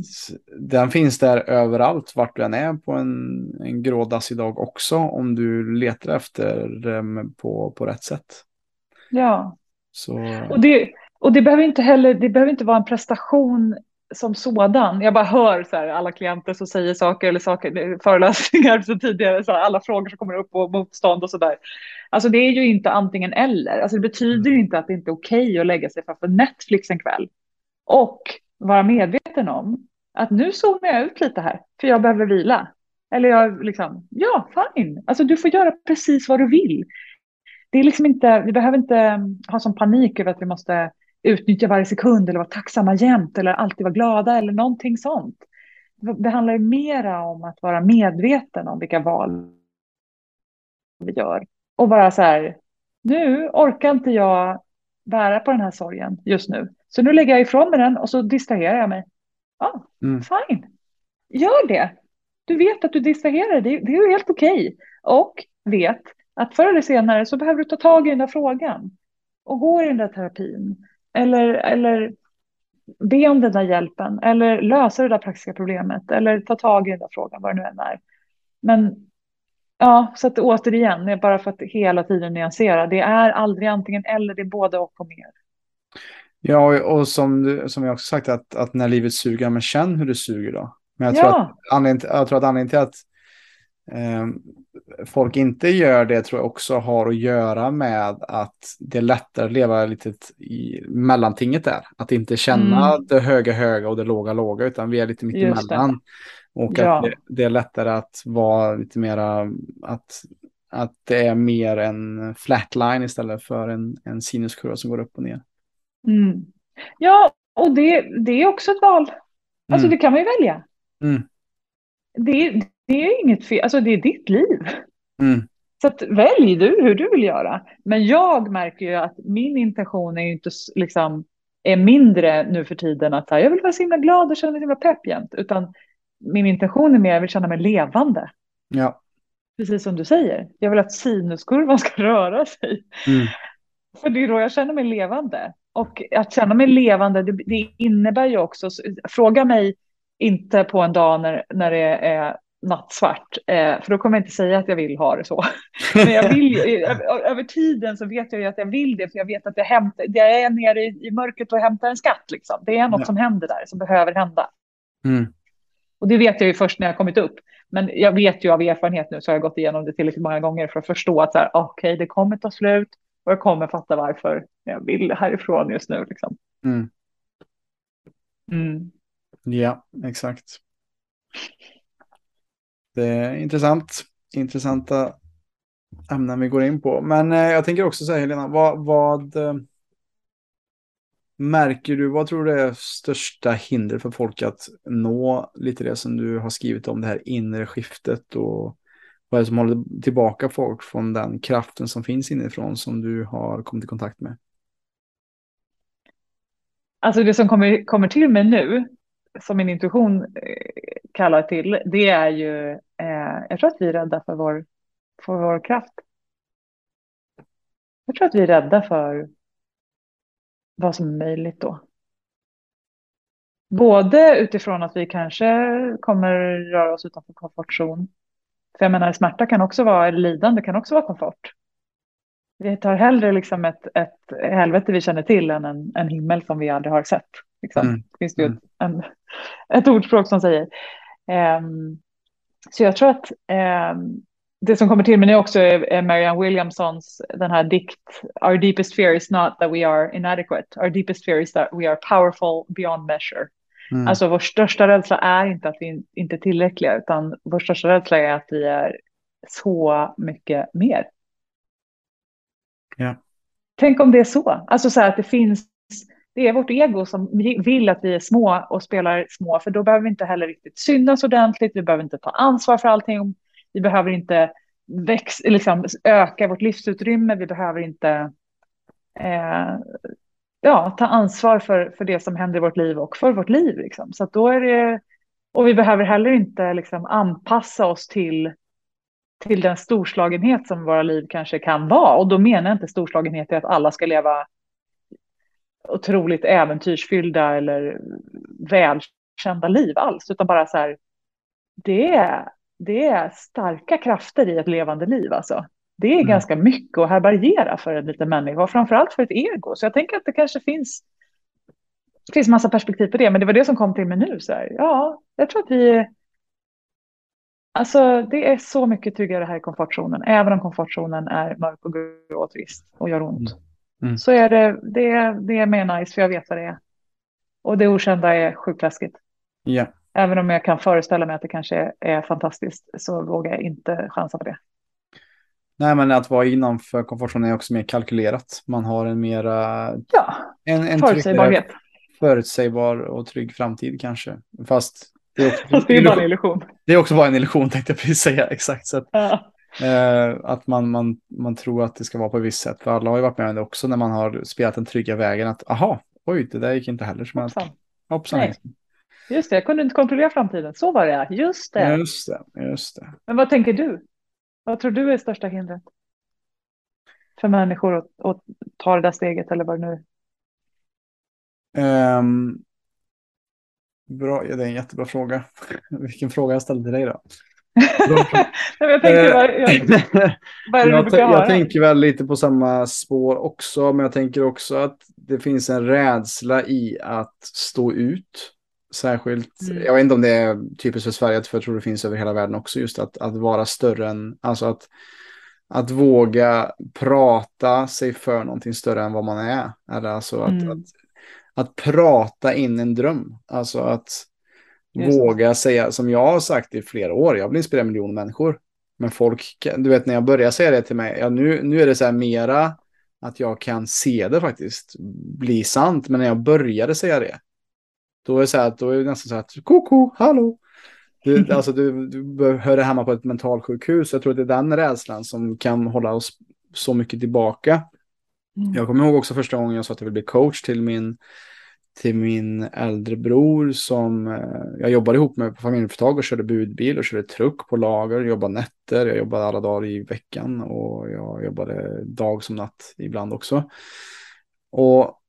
den finns där överallt, vart du än är på en, en grå dassig dag också, om du letar efter dem på, på rätt sätt. ja. Så, Och det, och det behöver inte heller, det behöver inte vara en prestation som sådan. Jag bara hör så här, alla klienter som säger saker eller saker, föreläsningar så tidigare, så här, alla frågor som kommer upp och motstånd och sådär. Alltså det är ju inte antingen eller. Alltså det betyder ju inte att det inte är okej att lägga sig framför Netflix en kväll. Och vara medveten om att nu zoomar jag ut lite här, för jag behöver vila. Eller jag liksom, ja, fine. Alltså du får göra precis vad du vill. Det är liksom inte, vi behöver inte ha sån panik över att vi måste utnyttja varje sekund eller vara tacksamma jämt eller alltid vara glada eller någonting sånt. Det handlar ju mera om att vara medveten om vilka val vi gör. Och bara så här, nu orkar inte jag bära på den här sorgen just nu. Så nu lägger jag ifrån mig den och så distraherar jag mig. Ja, Mm. fine. Gör det. Du vet att du distraherar dig, det, är ju helt okej. Och vet att förr eller senare så behöver du ta tag i den där frågan och gå i den där terapin. Eller, eller be om den där hjälpen eller lösa det där praktiska problemet eller ta tag i den där frågan, vad det nu än är. Men ja, så att återigen, bara för att hela tiden nyansera, det är aldrig antingen eller, det är både och och mer. Ja, och som, som jag också sagt, att, att när livet suger, men känn hur det suger då. Men jag, tror, Ja. att anledningen, jag tror att anledningen till att folk inte gör det tror jag också har att göra med att det är lättare att leva lite i mellantinget där. Att inte känna Mm. det höga höga och det låga låga, utan vi är lite mitt Just det. emellan. Och Ja. att det, det är lättare att vara lite mera, att, att det är mer en flatline istället för en, en sinuskurva som går upp och ner. Mm. Ja, och det, det är också ett val. Alltså Mm. det kan man ju välja. Mm. Det, det är inget fel, alltså det är ditt liv. Mm. Så att välj du hur du vill göra. Men jag märker ju att min intention är inte liksom är mindre nu för tiden att jag vill vara så himla glad och känna mig så himla pepp jämt. Utan min intention är mer att jag vill känna mig levande. Ja. Precis som du säger. Jag vill att sinuskurvan ska [laughs] röra sig. Mm. För det är då jag känner mig levande. Och att känna mig levande, det, det innebär ju också, fråga mig inte på en dag när, när det är nattsvart, eh, för då kommer jag inte säga att jag vill ha det så. [laughs] Men jag vill, ju- över, tiden så vet jag ju att jag vill det, för jag vet att jag, hämtar, jag är nere i, i mörkret och hämtar en skatt. Liksom. Det är något Ja. som händer där, som behöver hända. Mm. Och det vet jag ju först när jag kommit upp. Men jag vet ju av erfarenhet nu, så har jag gått igenom det tillräckligt många gånger för att förstå att här, okej, det kommer ta slut och jag kommer fatta varför jag vill härifrån just nu. Liksom. Mm. Mm. Ja, exakt. Det är intressant. Intressanta ämnen vi går in på. Men eh, jag tänker också säga Helena, vad, vad eh, märker du, vad tror du är största hinder för folk att nå lite det som du har skrivit om det här inre skiftet och vad är det som håller tillbaka folk från den kraften som finns inifrån som du har kommit i kontakt med? Alltså det som kommer, kommer till mig nu, som min intuition eh, kallar till, det är ju, eh, jag tror att vi är rädda för vår, för vår kraft. Jag tror att vi är rädda för vad som är möjligt då. Både utifrån att vi kanske kommer röra oss utanför komfortzon. För jag menar, smärta kan också vara, eller lidande kan också vara komfort. Vi tar hellre liksom ett, ett helvete vi känner till än en, en himmel som vi aldrig har sett. Liksom. Mm. Det finns ju Mm. ett, en, ett ordspråk som säger. Ehm, så jag tror att ehm, det som kommer till mig nu också är, Marianne Williamsons den här dikt Our deepest fear is not that we are inadequate. Our deepest fear is that we are powerful beyond measure. Mm. Alltså vår största rädsla är inte att vi in- inte är tillräckliga utan vår största rädsla är att vi är så mycket mer. Ja. Tänk om det är så. Alltså så här att det finns, det är vårt ego som vill att vi är små och spelar små, för då behöver vi inte heller riktigt synas ordentligt, vi behöver inte ta ansvar för allting, vi behöver inte väx, liksom, öka vårt livsutrymme, vi behöver inte eh, ja, ta ansvar för, för det som händer i vårt liv och för vårt liv. Liksom. Så att då är det, och vi behöver heller inte liksom, anpassa oss till till den storslagenhet som våra liv kanske kan vara. Och då menar jag inte storslagenhet i att alla ska leva otroligt äventyrsfyllda eller välkända liv alls, utan bara så här, det är, det är starka krafter i ett levande liv alltså. Det är Mm. ganska mycket att härbärgera för en liten människa och framförallt för ett ego. Så jag tänker att det kanske finns, det finns massa perspektiv på det, men det var det som kom till mig nu. Så här. Ja, jag tror att vi Alltså det är så mycket tryggare här i komfortzonen. Även om komfortzonen är mörk och grå och trist och gör ont. Mm. Så är det, det, det är mer nice för jag vet vad det är. Och det okända är sjukt läskigt. Ja. Även om jag kan föreställa mig att det kanske är, är fantastiskt så vågar jag inte chansa på det. Nej, men att vara innanför komfortzonen är också mer kalkylerat. Man har en mera... Ja, En, en förutsägbarhet. tryggare, förutsägbar och trygg framtid kanske. Fast det är också, det är bara en illusion. det är också bara en illusion tänkte jag precis säga. Exakt. Så att, Ja. Eh, att man, man, man tror att det ska vara på ett visst sätt. För alla har ju varit med om det också när man har spelat den trygga vägen. Att aha, oj, det där gick inte heller som Hoppsan. helst. Hoppsan. Hejsan. Just det, jag kunde inte kontrollera framtiden. Så var det. Just det. Just det, just det. Men vad tänker du? Vad tror du är största hindret? För människor att, att ta det där steget eller vad det nu Ehm, Bra, ja, det är en jättebra fråga. [laughs] Vilken fråga jag ställde till dig då? Jag tänkte, vad, jag, vad är det jag, du jag tänker väl lite på samma spår också, men jag tänker också att det finns en rädsla i att stå ut. Särskilt, Mm. jag vet inte om det är typiskt för Sverige, för jag tror det finns över hela världen också, just att, att vara större än, alltså att, att våga prata sig för någonting större än vad man är. Eller alltså att, Mm. att, att prata in en dröm, alltså att. Våga säga, som jag har sagt i flera år, jag vill inspirera miljoner människor. Men folk, du vet när jag börjar säga det till mig, ja, nu, nu är det så här mera att jag kan se det faktiskt bli sant. Men när jag började säga det, då är det så här då är det nästan så här att koko, hallå. Du, [laughs] alltså du, du hör det hemma på ett mentalsjukhus. Jag tror att det är den rädslan som kan hålla oss så mycket tillbaka. Mm. Jag kommer ihåg också första gången jag sa att jag ville bli coach till min, till min äldre bror som eh, jag jobbade ihop med på familjeföretag och körde budbil och körde truck på lager, jobbade nätter, jag jobbade alla dagar i veckan och jag jobbade dag som natt ibland också. Och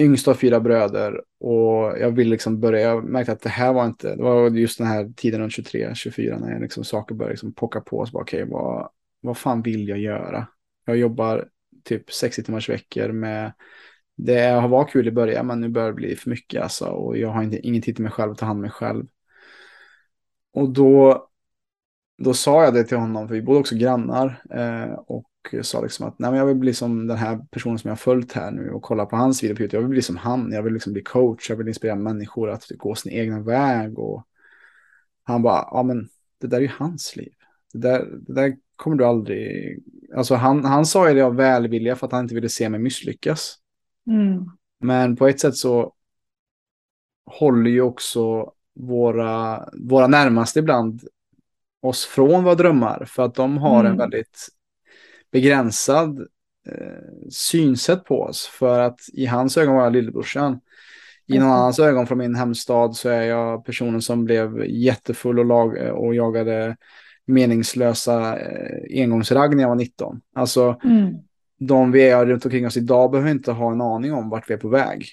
yngsta av fyra bröder och jag ville liksom börja, jag märkte att det här var inte, det var just den här tiden runt 23, 24 när jag liksom saker började liksom pocka på, så bara okej, vad, vad fan vill jag göra? Jag jobbar typ 60 timmars veckor med det har varit kul i början men nu börjar det bli för mycket alltså och jag har inte, ingen tid till mig själv att ta hand om mig själv. Och då, då sa jag det till honom, för vi bodde också grannar eh, och sa liksom att Nej, men jag vill bli som den här personen som jag har följt här nu och kolla på hans video på YouTube. Jag vill bli som han, jag vill liksom bli coach, jag vill inspirera människor att gå sin egna väg och han bara, ja men det där är ju hans liv. Det där, det där kommer du aldrig, alltså han, han sa ju det av välvilja för att han inte ville se mig misslyckas. Mm. Men på ett sätt så håller ju också våra, våra närmaste ibland oss från våra drömmar. För att de har en Mm. väldigt begränsad eh, synsätt på oss. För att i hans ögon var jag lillebrorsan. I någon Mhm. annans ögon från min hemstad så är jag personen som blev jättefull och, lag, och jagade meningslösa eh, engångsragg när jag var 19. Alltså Mm. De vi är runt omkring oss idag behöver inte ha en aning om vart vi är på väg.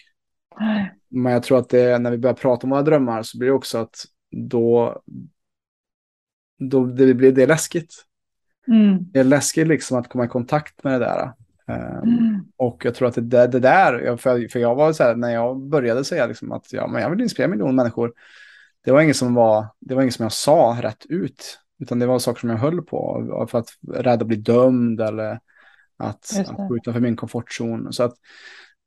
Nej. Men jag tror att det, när vi börjar prata om våra drömmar så blir det också att då, då det, blir, det läskigt. Mm. Det är läskigt liksom att komma i kontakt med det där. Ehm, Mm. och jag tror att det där, det där för, för jag var så här, när jag började säga liksom att ja, men jag vill inspirera miljoner människor. Det var inget som var, det var inget som jag sa rätt ut. Utan det var saker som jag höll på. För att rädd att bli dömd eller att, att gå utanför min komfortzon. Så att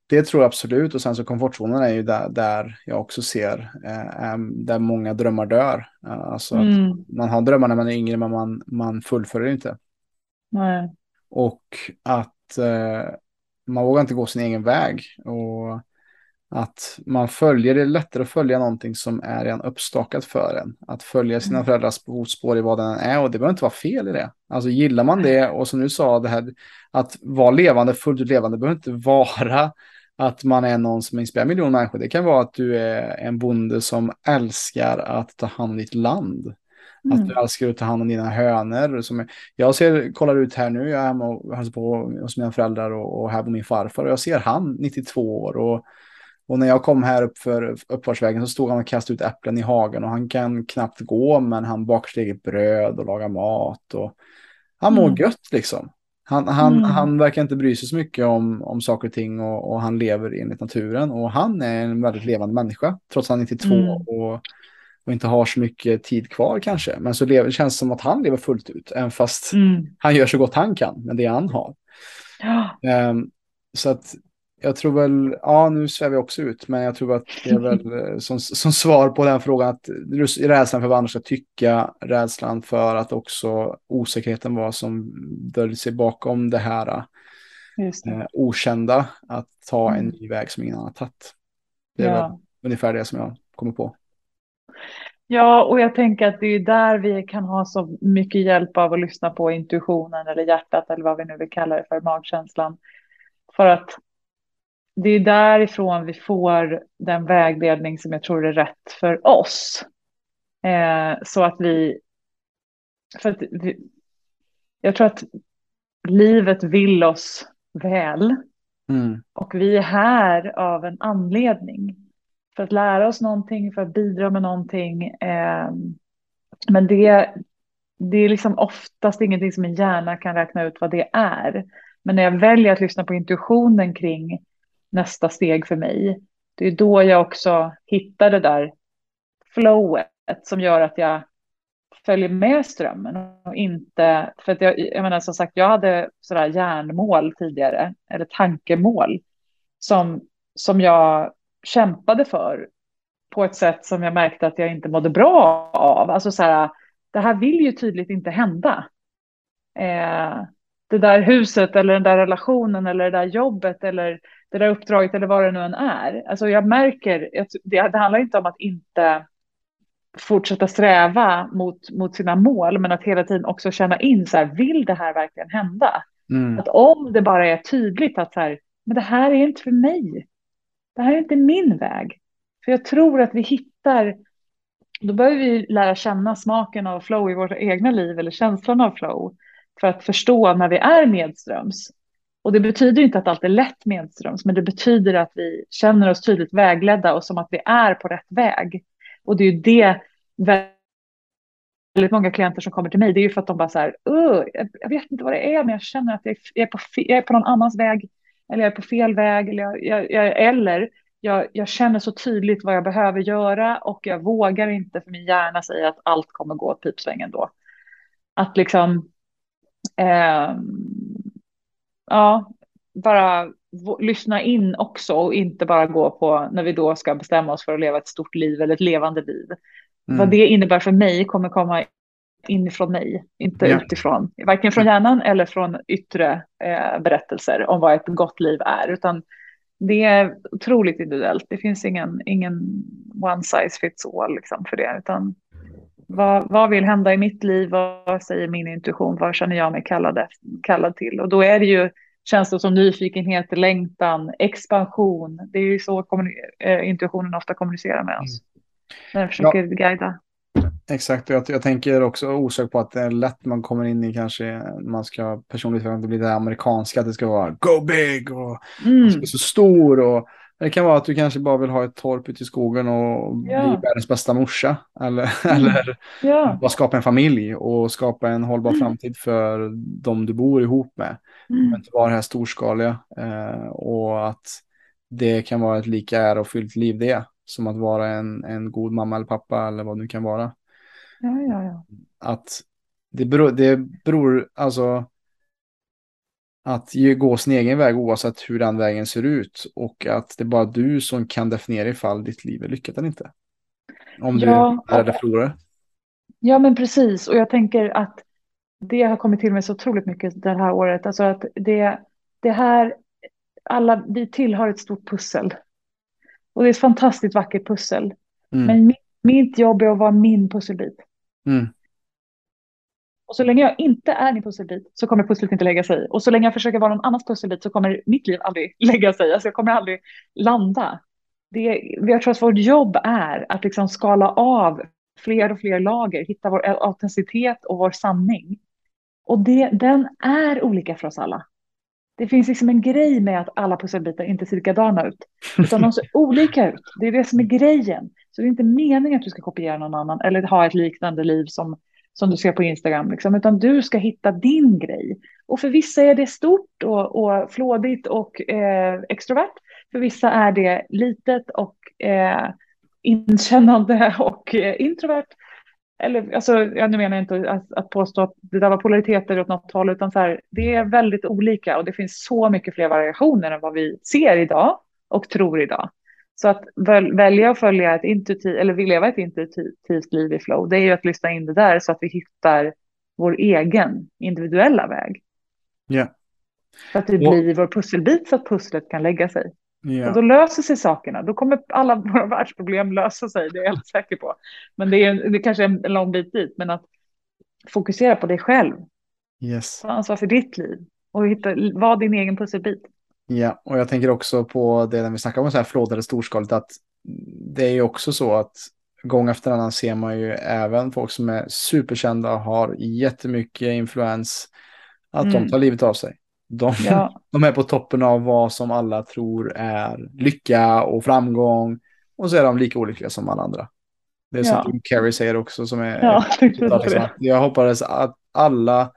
det tror jag absolut. Och sen så komfortzonen är ju där, där jag också ser eh, där många drömmar dör. Eh, alltså att Mm. man har drömmar när man är yngre men man, man fullföljer inte. Nej. Och att eh, man vågar inte gå sin egen väg. Och att man följer, det är lättare att följa någonting som är redan uppstakat för en. Att följa sina Mm. föräldrars fotspår i vad den är och det behöver inte vara fel i det. Alltså gillar man det och som du sa, det här att vara levande, fullt ut levande, behöver inte vara att man är någon som inspirerar miljoner människor. Det kan vara att du är en bonde som älskar att ta hand om ditt land. Att Mm. du älskar att ta hand om dina hönor. Som jag ser, kollar ut här nu, jag är hemma och hälsar på hos mina föräldrar och, och här på min farfar. Och jag ser han, 92 år. Och, och när jag kom här upp för uppfartsvägen så stod han och kastade ut äpplen i hagen. Och han kan knappt gå, men han bakar sitt eget bröd och lagar mat. Och han mår Mm. gött liksom. Han, han, Mm. han verkar inte bry sig så mycket om, om saker och ting och, och han lever enligt naturen. Och han är en väldigt levande människa, trots att han är 92 Mm. och, och inte har så mycket tid kvar kanske. Men så lever, känns det som att han lever fullt ut, även fast Mm. han gör så gott han kan med det han har. Ja. Ehm, så att jag tror väl, ja nu svävar jag också ut, men jag tror att det är väl [laughs] eh, som, som svar på den frågan att rädslan för vad andra ska tycka, rädslan för att också osäkerheten vad som döljer sig bakom det här det. eh, okända, att ta en Mm. ny väg som ingen annan tagit. Det är Ja. väl ungefär det som jag kommer på. Ja, och jag tänker att det är där vi kan ha så mycket hjälp av att lyssna på intuitionen eller hjärtat eller vad vi nu vill kalla det för, magkänslan. För att det är därifrån vi får den vägledning som jag tror är rätt för oss. Eh, så att vi, för att vi, jag tror att livet vill oss väl Mm. och vi är här av en anledning. för att lära oss någonting, för att bidra med någonting. Eh, men det, det är liksom oftast ingenting som en hjärna kan räkna ut vad det är. Men när jag väljer att lyssna på intuitionen kring nästa steg för mig, det är då jag också hittar det där flowet som gör att jag följer med strömmen och inte, för att jag, jag menar som sagt, jag hade sådär hjärnmål tidigare, eller tankemål, som, som jag kämpade för på ett sätt som jag märkte att jag inte mådde bra av. Alltså så här, det här vill ju tydligt inte hända. Eh, det där huset eller den där relationen eller det där jobbet eller det där uppdraget eller vad det nu än är. Alltså jag märker, det, det handlar inte om att inte fortsätta sträva mot, mot sina mål, men att hela tiden också känna in så här, vill det här verkligen hända? Mm. Att om det bara är tydligt att så här, men det här är inte för mig. Det här är inte min väg. För jag tror att vi hittar, då behöver vi lära känna smaken av flow i vårt egna liv eller känslan av flow för att förstå när vi är medströms. Och det betyder inte att allt är lätt medströms, men det betyder att vi känner oss tydligt vägledda och som att vi är på rätt väg. Och det är ju det väldigt många klienter som kommer till mig, det är ju för att de bara så här, jag vet inte vad det är, men jag känner att jag är på, jag är på någon annans väg, eller jag är på fel väg, eller jag, jag, jag, eller jag, jag känner så tydligt vad jag behöver göra och jag vågar inte för min hjärna säga att allt kommer gå åt pipsvängen då. Att liksom, eh, ja, bara lyssna in också och inte bara gå på när vi då ska bestämma oss för att leva ett stort liv eller ett levande liv. Mm. Vad det innebär för mig kommer komma inifrån mig, inte ja. utifrån, varken från hjärnan eller från yttre eh, berättelser om vad ett gott liv är, utan det är otroligt individuellt. Det finns ingen, ingen one size fits all liksom för det, utan vad, vad vill hända i mitt liv? Vad säger min intuition? Vad känner jag mig kallad, kallad till? Och då är det ju känslor som nyfikenhet, längtan, expansion. Det är ju så äh, intuitionen ofta kommunicerar med oss. Mm. När den försöker ja. guida. Exakt, jag, jag tänker också osökt på att det är lätt man kommer in i kanske, man ska personligt det blir det amerikanska, att det ska vara go big och mm. ska så stor och det kan vara att du kanske bara vill ha ett torp ute i skogen och ja. bli världens bästa morsa. Eller, mm. eller ja. bara skapa en familj och skapa en hållbar mm. framtid för de du bor ihop med. Mm. Men inte vara det här storskaliga. Eh, och att det kan vara ett lika ärofyllt liv det. Som att vara en, en god mamma eller pappa eller vad du kan vara. Ja, ja, ja. Att det beror, det beror alltså att gå sin egen väg oavsett hur den vägen ser ut och att det är bara du som kan definiera ifall ditt liv är lyckat eller inte. Om ja, du är rädd förlorare. Ja, men precis. Och jag tänker att det har kommit till mig så otroligt mycket det här året. Alltså att det, det här, alla, vi tillhör ett stort pussel. Och det är ett fantastiskt vackert pussel. Mm. Men mitt, mitt jobb är att vara min pusselbit. Mm. Och så länge jag inte är min pusselbit så kommer pusslet inte lägga sig. Och så länge jag försöker vara någon annans pusselbit så kommer mitt liv aldrig [laughs] lägga sig. Alltså jag kommer aldrig landa. Det, jag tror att vårt jobb är att liksom skala av fler och fler lager, hitta vår autenticitet och vår sanning. Och det, den är olika för oss alla. Det finns liksom en grej med att alla pusselbitar inte ser likadana ut. Utan de ser [laughs] olika ut. Det är det som är grejen. Så det är inte meningen att du ska kopiera någon annan eller ha ett liknande liv som som du ser på Instagram, liksom, utan du ska hitta din grej. Och för vissa är det stort och, och flådigt och eh, extrovert. För vissa är det litet och eh, inkännande [laughs] och eh, introvert. Eller, alltså, jag nu menar inte att, att påstå att det där var polariteter åt något håll, utan så här, det är väldigt olika och det finns så mycket fler variationer än vad vi ser idag och tror idag. Så att väl, välja att följa ett intuitivt, eller vill leva ett intuitivt liv i flow, det är ju att lyssna in det där så att vi hittar vår egen individuella väg. Ja. Yeah. Så att det blir vår pusselbit så att pusslet kan lägga sig. Yeah. Och då löser sig sakerna. Då kommer alla [laughs] våra världsproblem lösa sig, det är jag helt säker på. Men det är, det är kanske en lång bit dit, men att fokusera på dig själv. Yes. Ta ansvar för ditt liv och hitta, var din egen pusselbit. Ja, och jag tänker också på det när vi snackar om så här flådade storskaligt att det är ju också så att gång efter annan ser man ju även folk som är superkända och har jättemycket influens att mm. de tar livet av sig. De, ja. [laughs] de är på toppen av vad som alla tror är lycka och framgång och så är de lika olyckliga som alla andra. Det är Ja. som Jim Carrey säger också som är... Ja, [laughs] jag liksom [laughs] jag hoppades att alla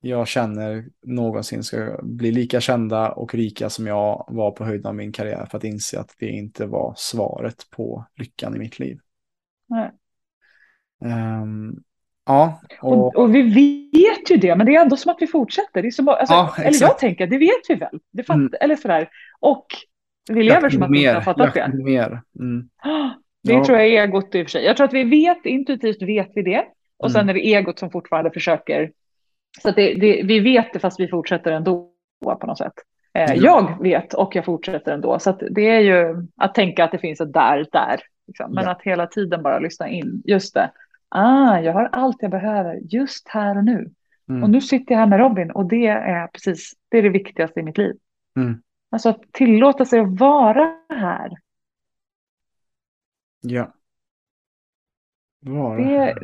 jag känner någonsin ska bli lika kända och rika som jag var på höjden av min karriär för att inse att det inte var svaret på lyckan i mitt liv. Nej. Ehm, ja, och, Och, och vi vet ju det, men det är ändå som att vi fortsätter. Det är bara- alltså, Ja, eller jag tänker, det vet vi väl. Det fatt, Mm. Eller sådär. Och vi lever som att vi inte har fattat det. mer. Mm. Det Ja. tror jag är egot i och för sig. Jag tror att vi vet, intuitivt vet vi det. Och sen Mm. är det egot som fortfarande försöker. Så det, det, vi vet det fast vi fortsätter ändå på något sätt. Eh, Ja. Jag vet och jag fortsätter ändå. Så det är ju att tänka att det finns ett där, där. Liksom. Men Ja. att hela tiden bara lyssna in. Just det. Ah, jag har allt jag behöver just här och nu. Mm. Och nu sitter jag här med Robin och det är precis det är det viktigaste i mitt liv. Mm. Alltså att tillåta sig att vara här. Ja. Var Det,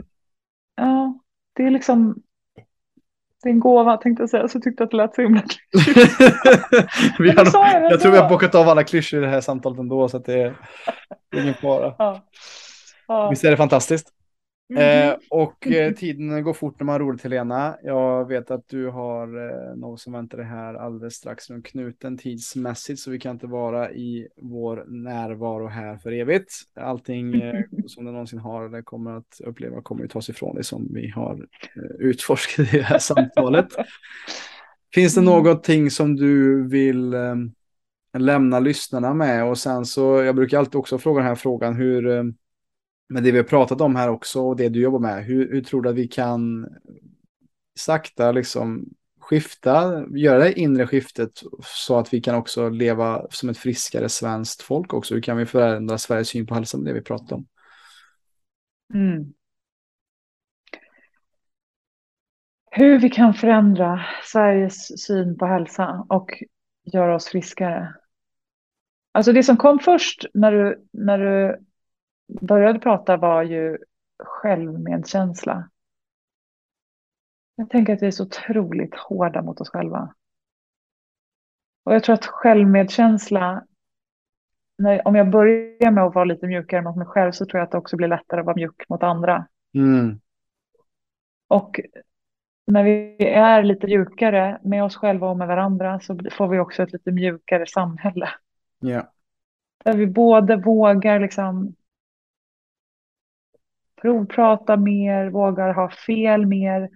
ja, det är liksom det är en gåva tänkte jag säga, så tyckte jag att det lät så himla [laughs] vi har, jag jag tror vi har bockat av alla klyschor i det här samtalet ändå, så att det är, det är ingen fara. Ja. Ja. Visst är det fantastiskt? Mhm. Eh, och eh, tiden går fort när man har roligt Helena. Jag vet att du har eh, något som väntar dig här alldeles strax runt knuten tidsmässigt så vi kan inte vara i vår närvaro här för evigt. Allting eh, som du någonsin har eller kommer att uppleva kommer ju tas ifrån dig som vi har eh, utforskat i det här samtalet. Finns det någonting som du vill eh, lämna lyssnarna med? Och sen så, jag brukar alltid också fråga den här frågan, hur, men det vi har pratat om här också och det du jobbar med, hur, hur tror du att vi kan sakta liksom skifta, göra det inre skiftet så att vi kan också leva som ett friskare svenskt folk också? Hur kan vi förändra Sveriges syn på hälsa med det vi pratar om? Mm. Hur vi kan förändra Sveriges syn på hälsa och göra oss friskare. Alltså det som kom först när du, när du började prata var ju självmedkänsla. Jag tänker att vi är så otroligt hårda mot oss själva. Och jag tror att självmedkänsla, när, om jag börjar med att vara lite mjukare mot mig själv så tror jag att det också blir lättare att vara mjuk mot andra. Mm. Och när vi är lite mjukare med oss själva och med varandra så får vi också ett lite mjukare samhälle. Ja. Där vi både vågar liksom provprata mer, vågar ha fel mer,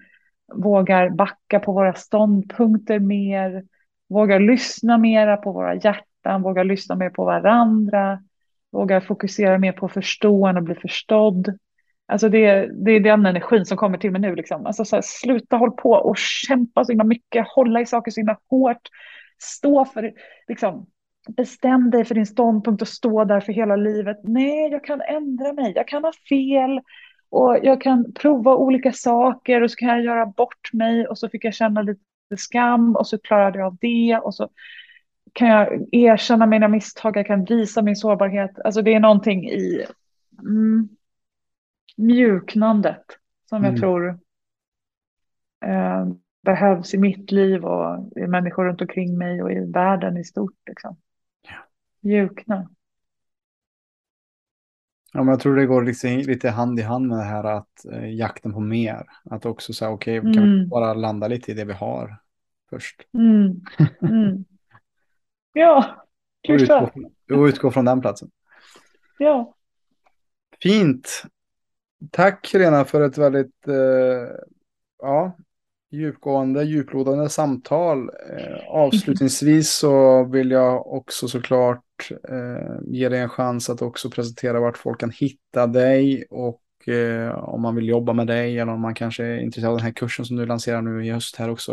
vågar backa på våra ståndpunkter mer, vågar lyssna mera på våra hjärtan, vågar lyssna mer på varandra, vågar fokusera mer på att förstå än att bli förstådd. Alltså det, det är den energin som kommer till mig nu. Liksom. Alltså så här, sluta håll på och kämpa så himla mycket, hålla i saker så himla hårt, stå för, liksom, bestäm dig för din ståndpunkt och stå där för hela livet. Nej, jag kan ändra mig, jag kan ha fel och jag kan prova olika saker och så kan jag göra bort mig och så fick jag känna lite skam och så klarade jag av det och så kan jag erkänna mina misstag, jag kan visa min sårbarhet. Alltså det är någonting i mm, mjuknandet som jag Mm. tror eh, behövs i mitt liv och i människor runt omkring mig och i världen i stort. Liksom. Mjukna. Ja, men jag tror det går lite, lite hand i hand med det här att eh, jakten på mer. Att också säga, okej, kan vi Mm. bara landa lite i det vi har först? Mm. Mm. [laughs] Ja, Och utgå, klyscha. och utgå från den platsen. Ja. Fint. Tack Helena för ett väldigt eh, ja, djupgående, djuplodande samtal. Eh, avslutningsvis så vill jag också såklart eh, ge dig en chans att också presentera vart folk kan hitta dig och eh, om man vill jobba med dig eller om man kanske är intresserad av den här kursen som du lanserar nu i höst här också.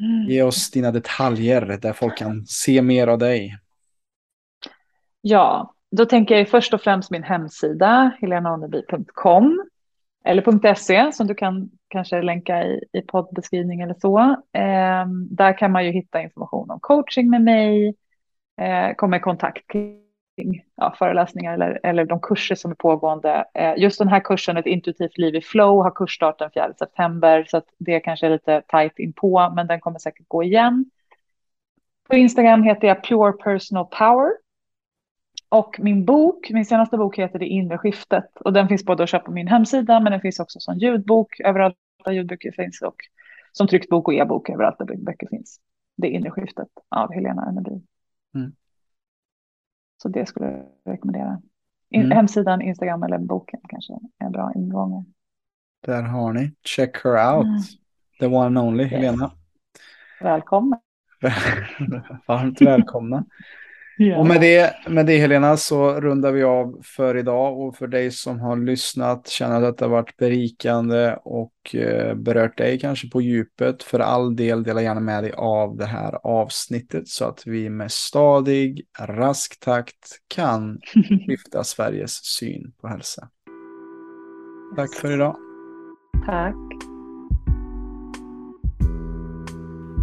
Mm. Ge oss dina detaljer där folk kan se mer av dig. Ja, då tänker jag först och främst min hemsida, helenaonneby.com eller .se som du kan kanske länka i, i poddbeskrivning eller så. Eh, där kan man ju hitta information om coaching med mig, eh, komma i kontakt kring ja, föreläsningar eller, eller de kurser som är pågående. Eh, just den här kursen, Ett intuitivt liv i flow, har kursstart den 4 september så att det kanske är lite tajt inpå, men den kommer säkert gå igen. På Instagram heter jag Pure Personal Power. Och min bok, min senaste bok heter Det inre skiftet och den finns både att köpa på min hemsida men den finns också som ljudbok överallt där ljudböcker finns och som tryckt bok och e-bok överallt där böcker finns. Det inre skiftet av Helena Önneby. Mm. Så det skulle jag rekommendera. In, mm. Hemsidan, Instagram eller boken kanske är en bra ingång. Där har ni. Check her out. Mm. The one and only yes. Helena. Välkomna. [laughs] Varmt välkomna. Yeah. Och med det, med det Helena så rundar vi av för idag och för dig som har lyssnat känner att det har varit berikande och eh, berört dig kanske på djupet. För all del dela gärna med dig av det här avsnittet så att vi med stadig, rask takt kan [laughs] lyfta Sveriges syn på hälsa. Tack för idag. Tack.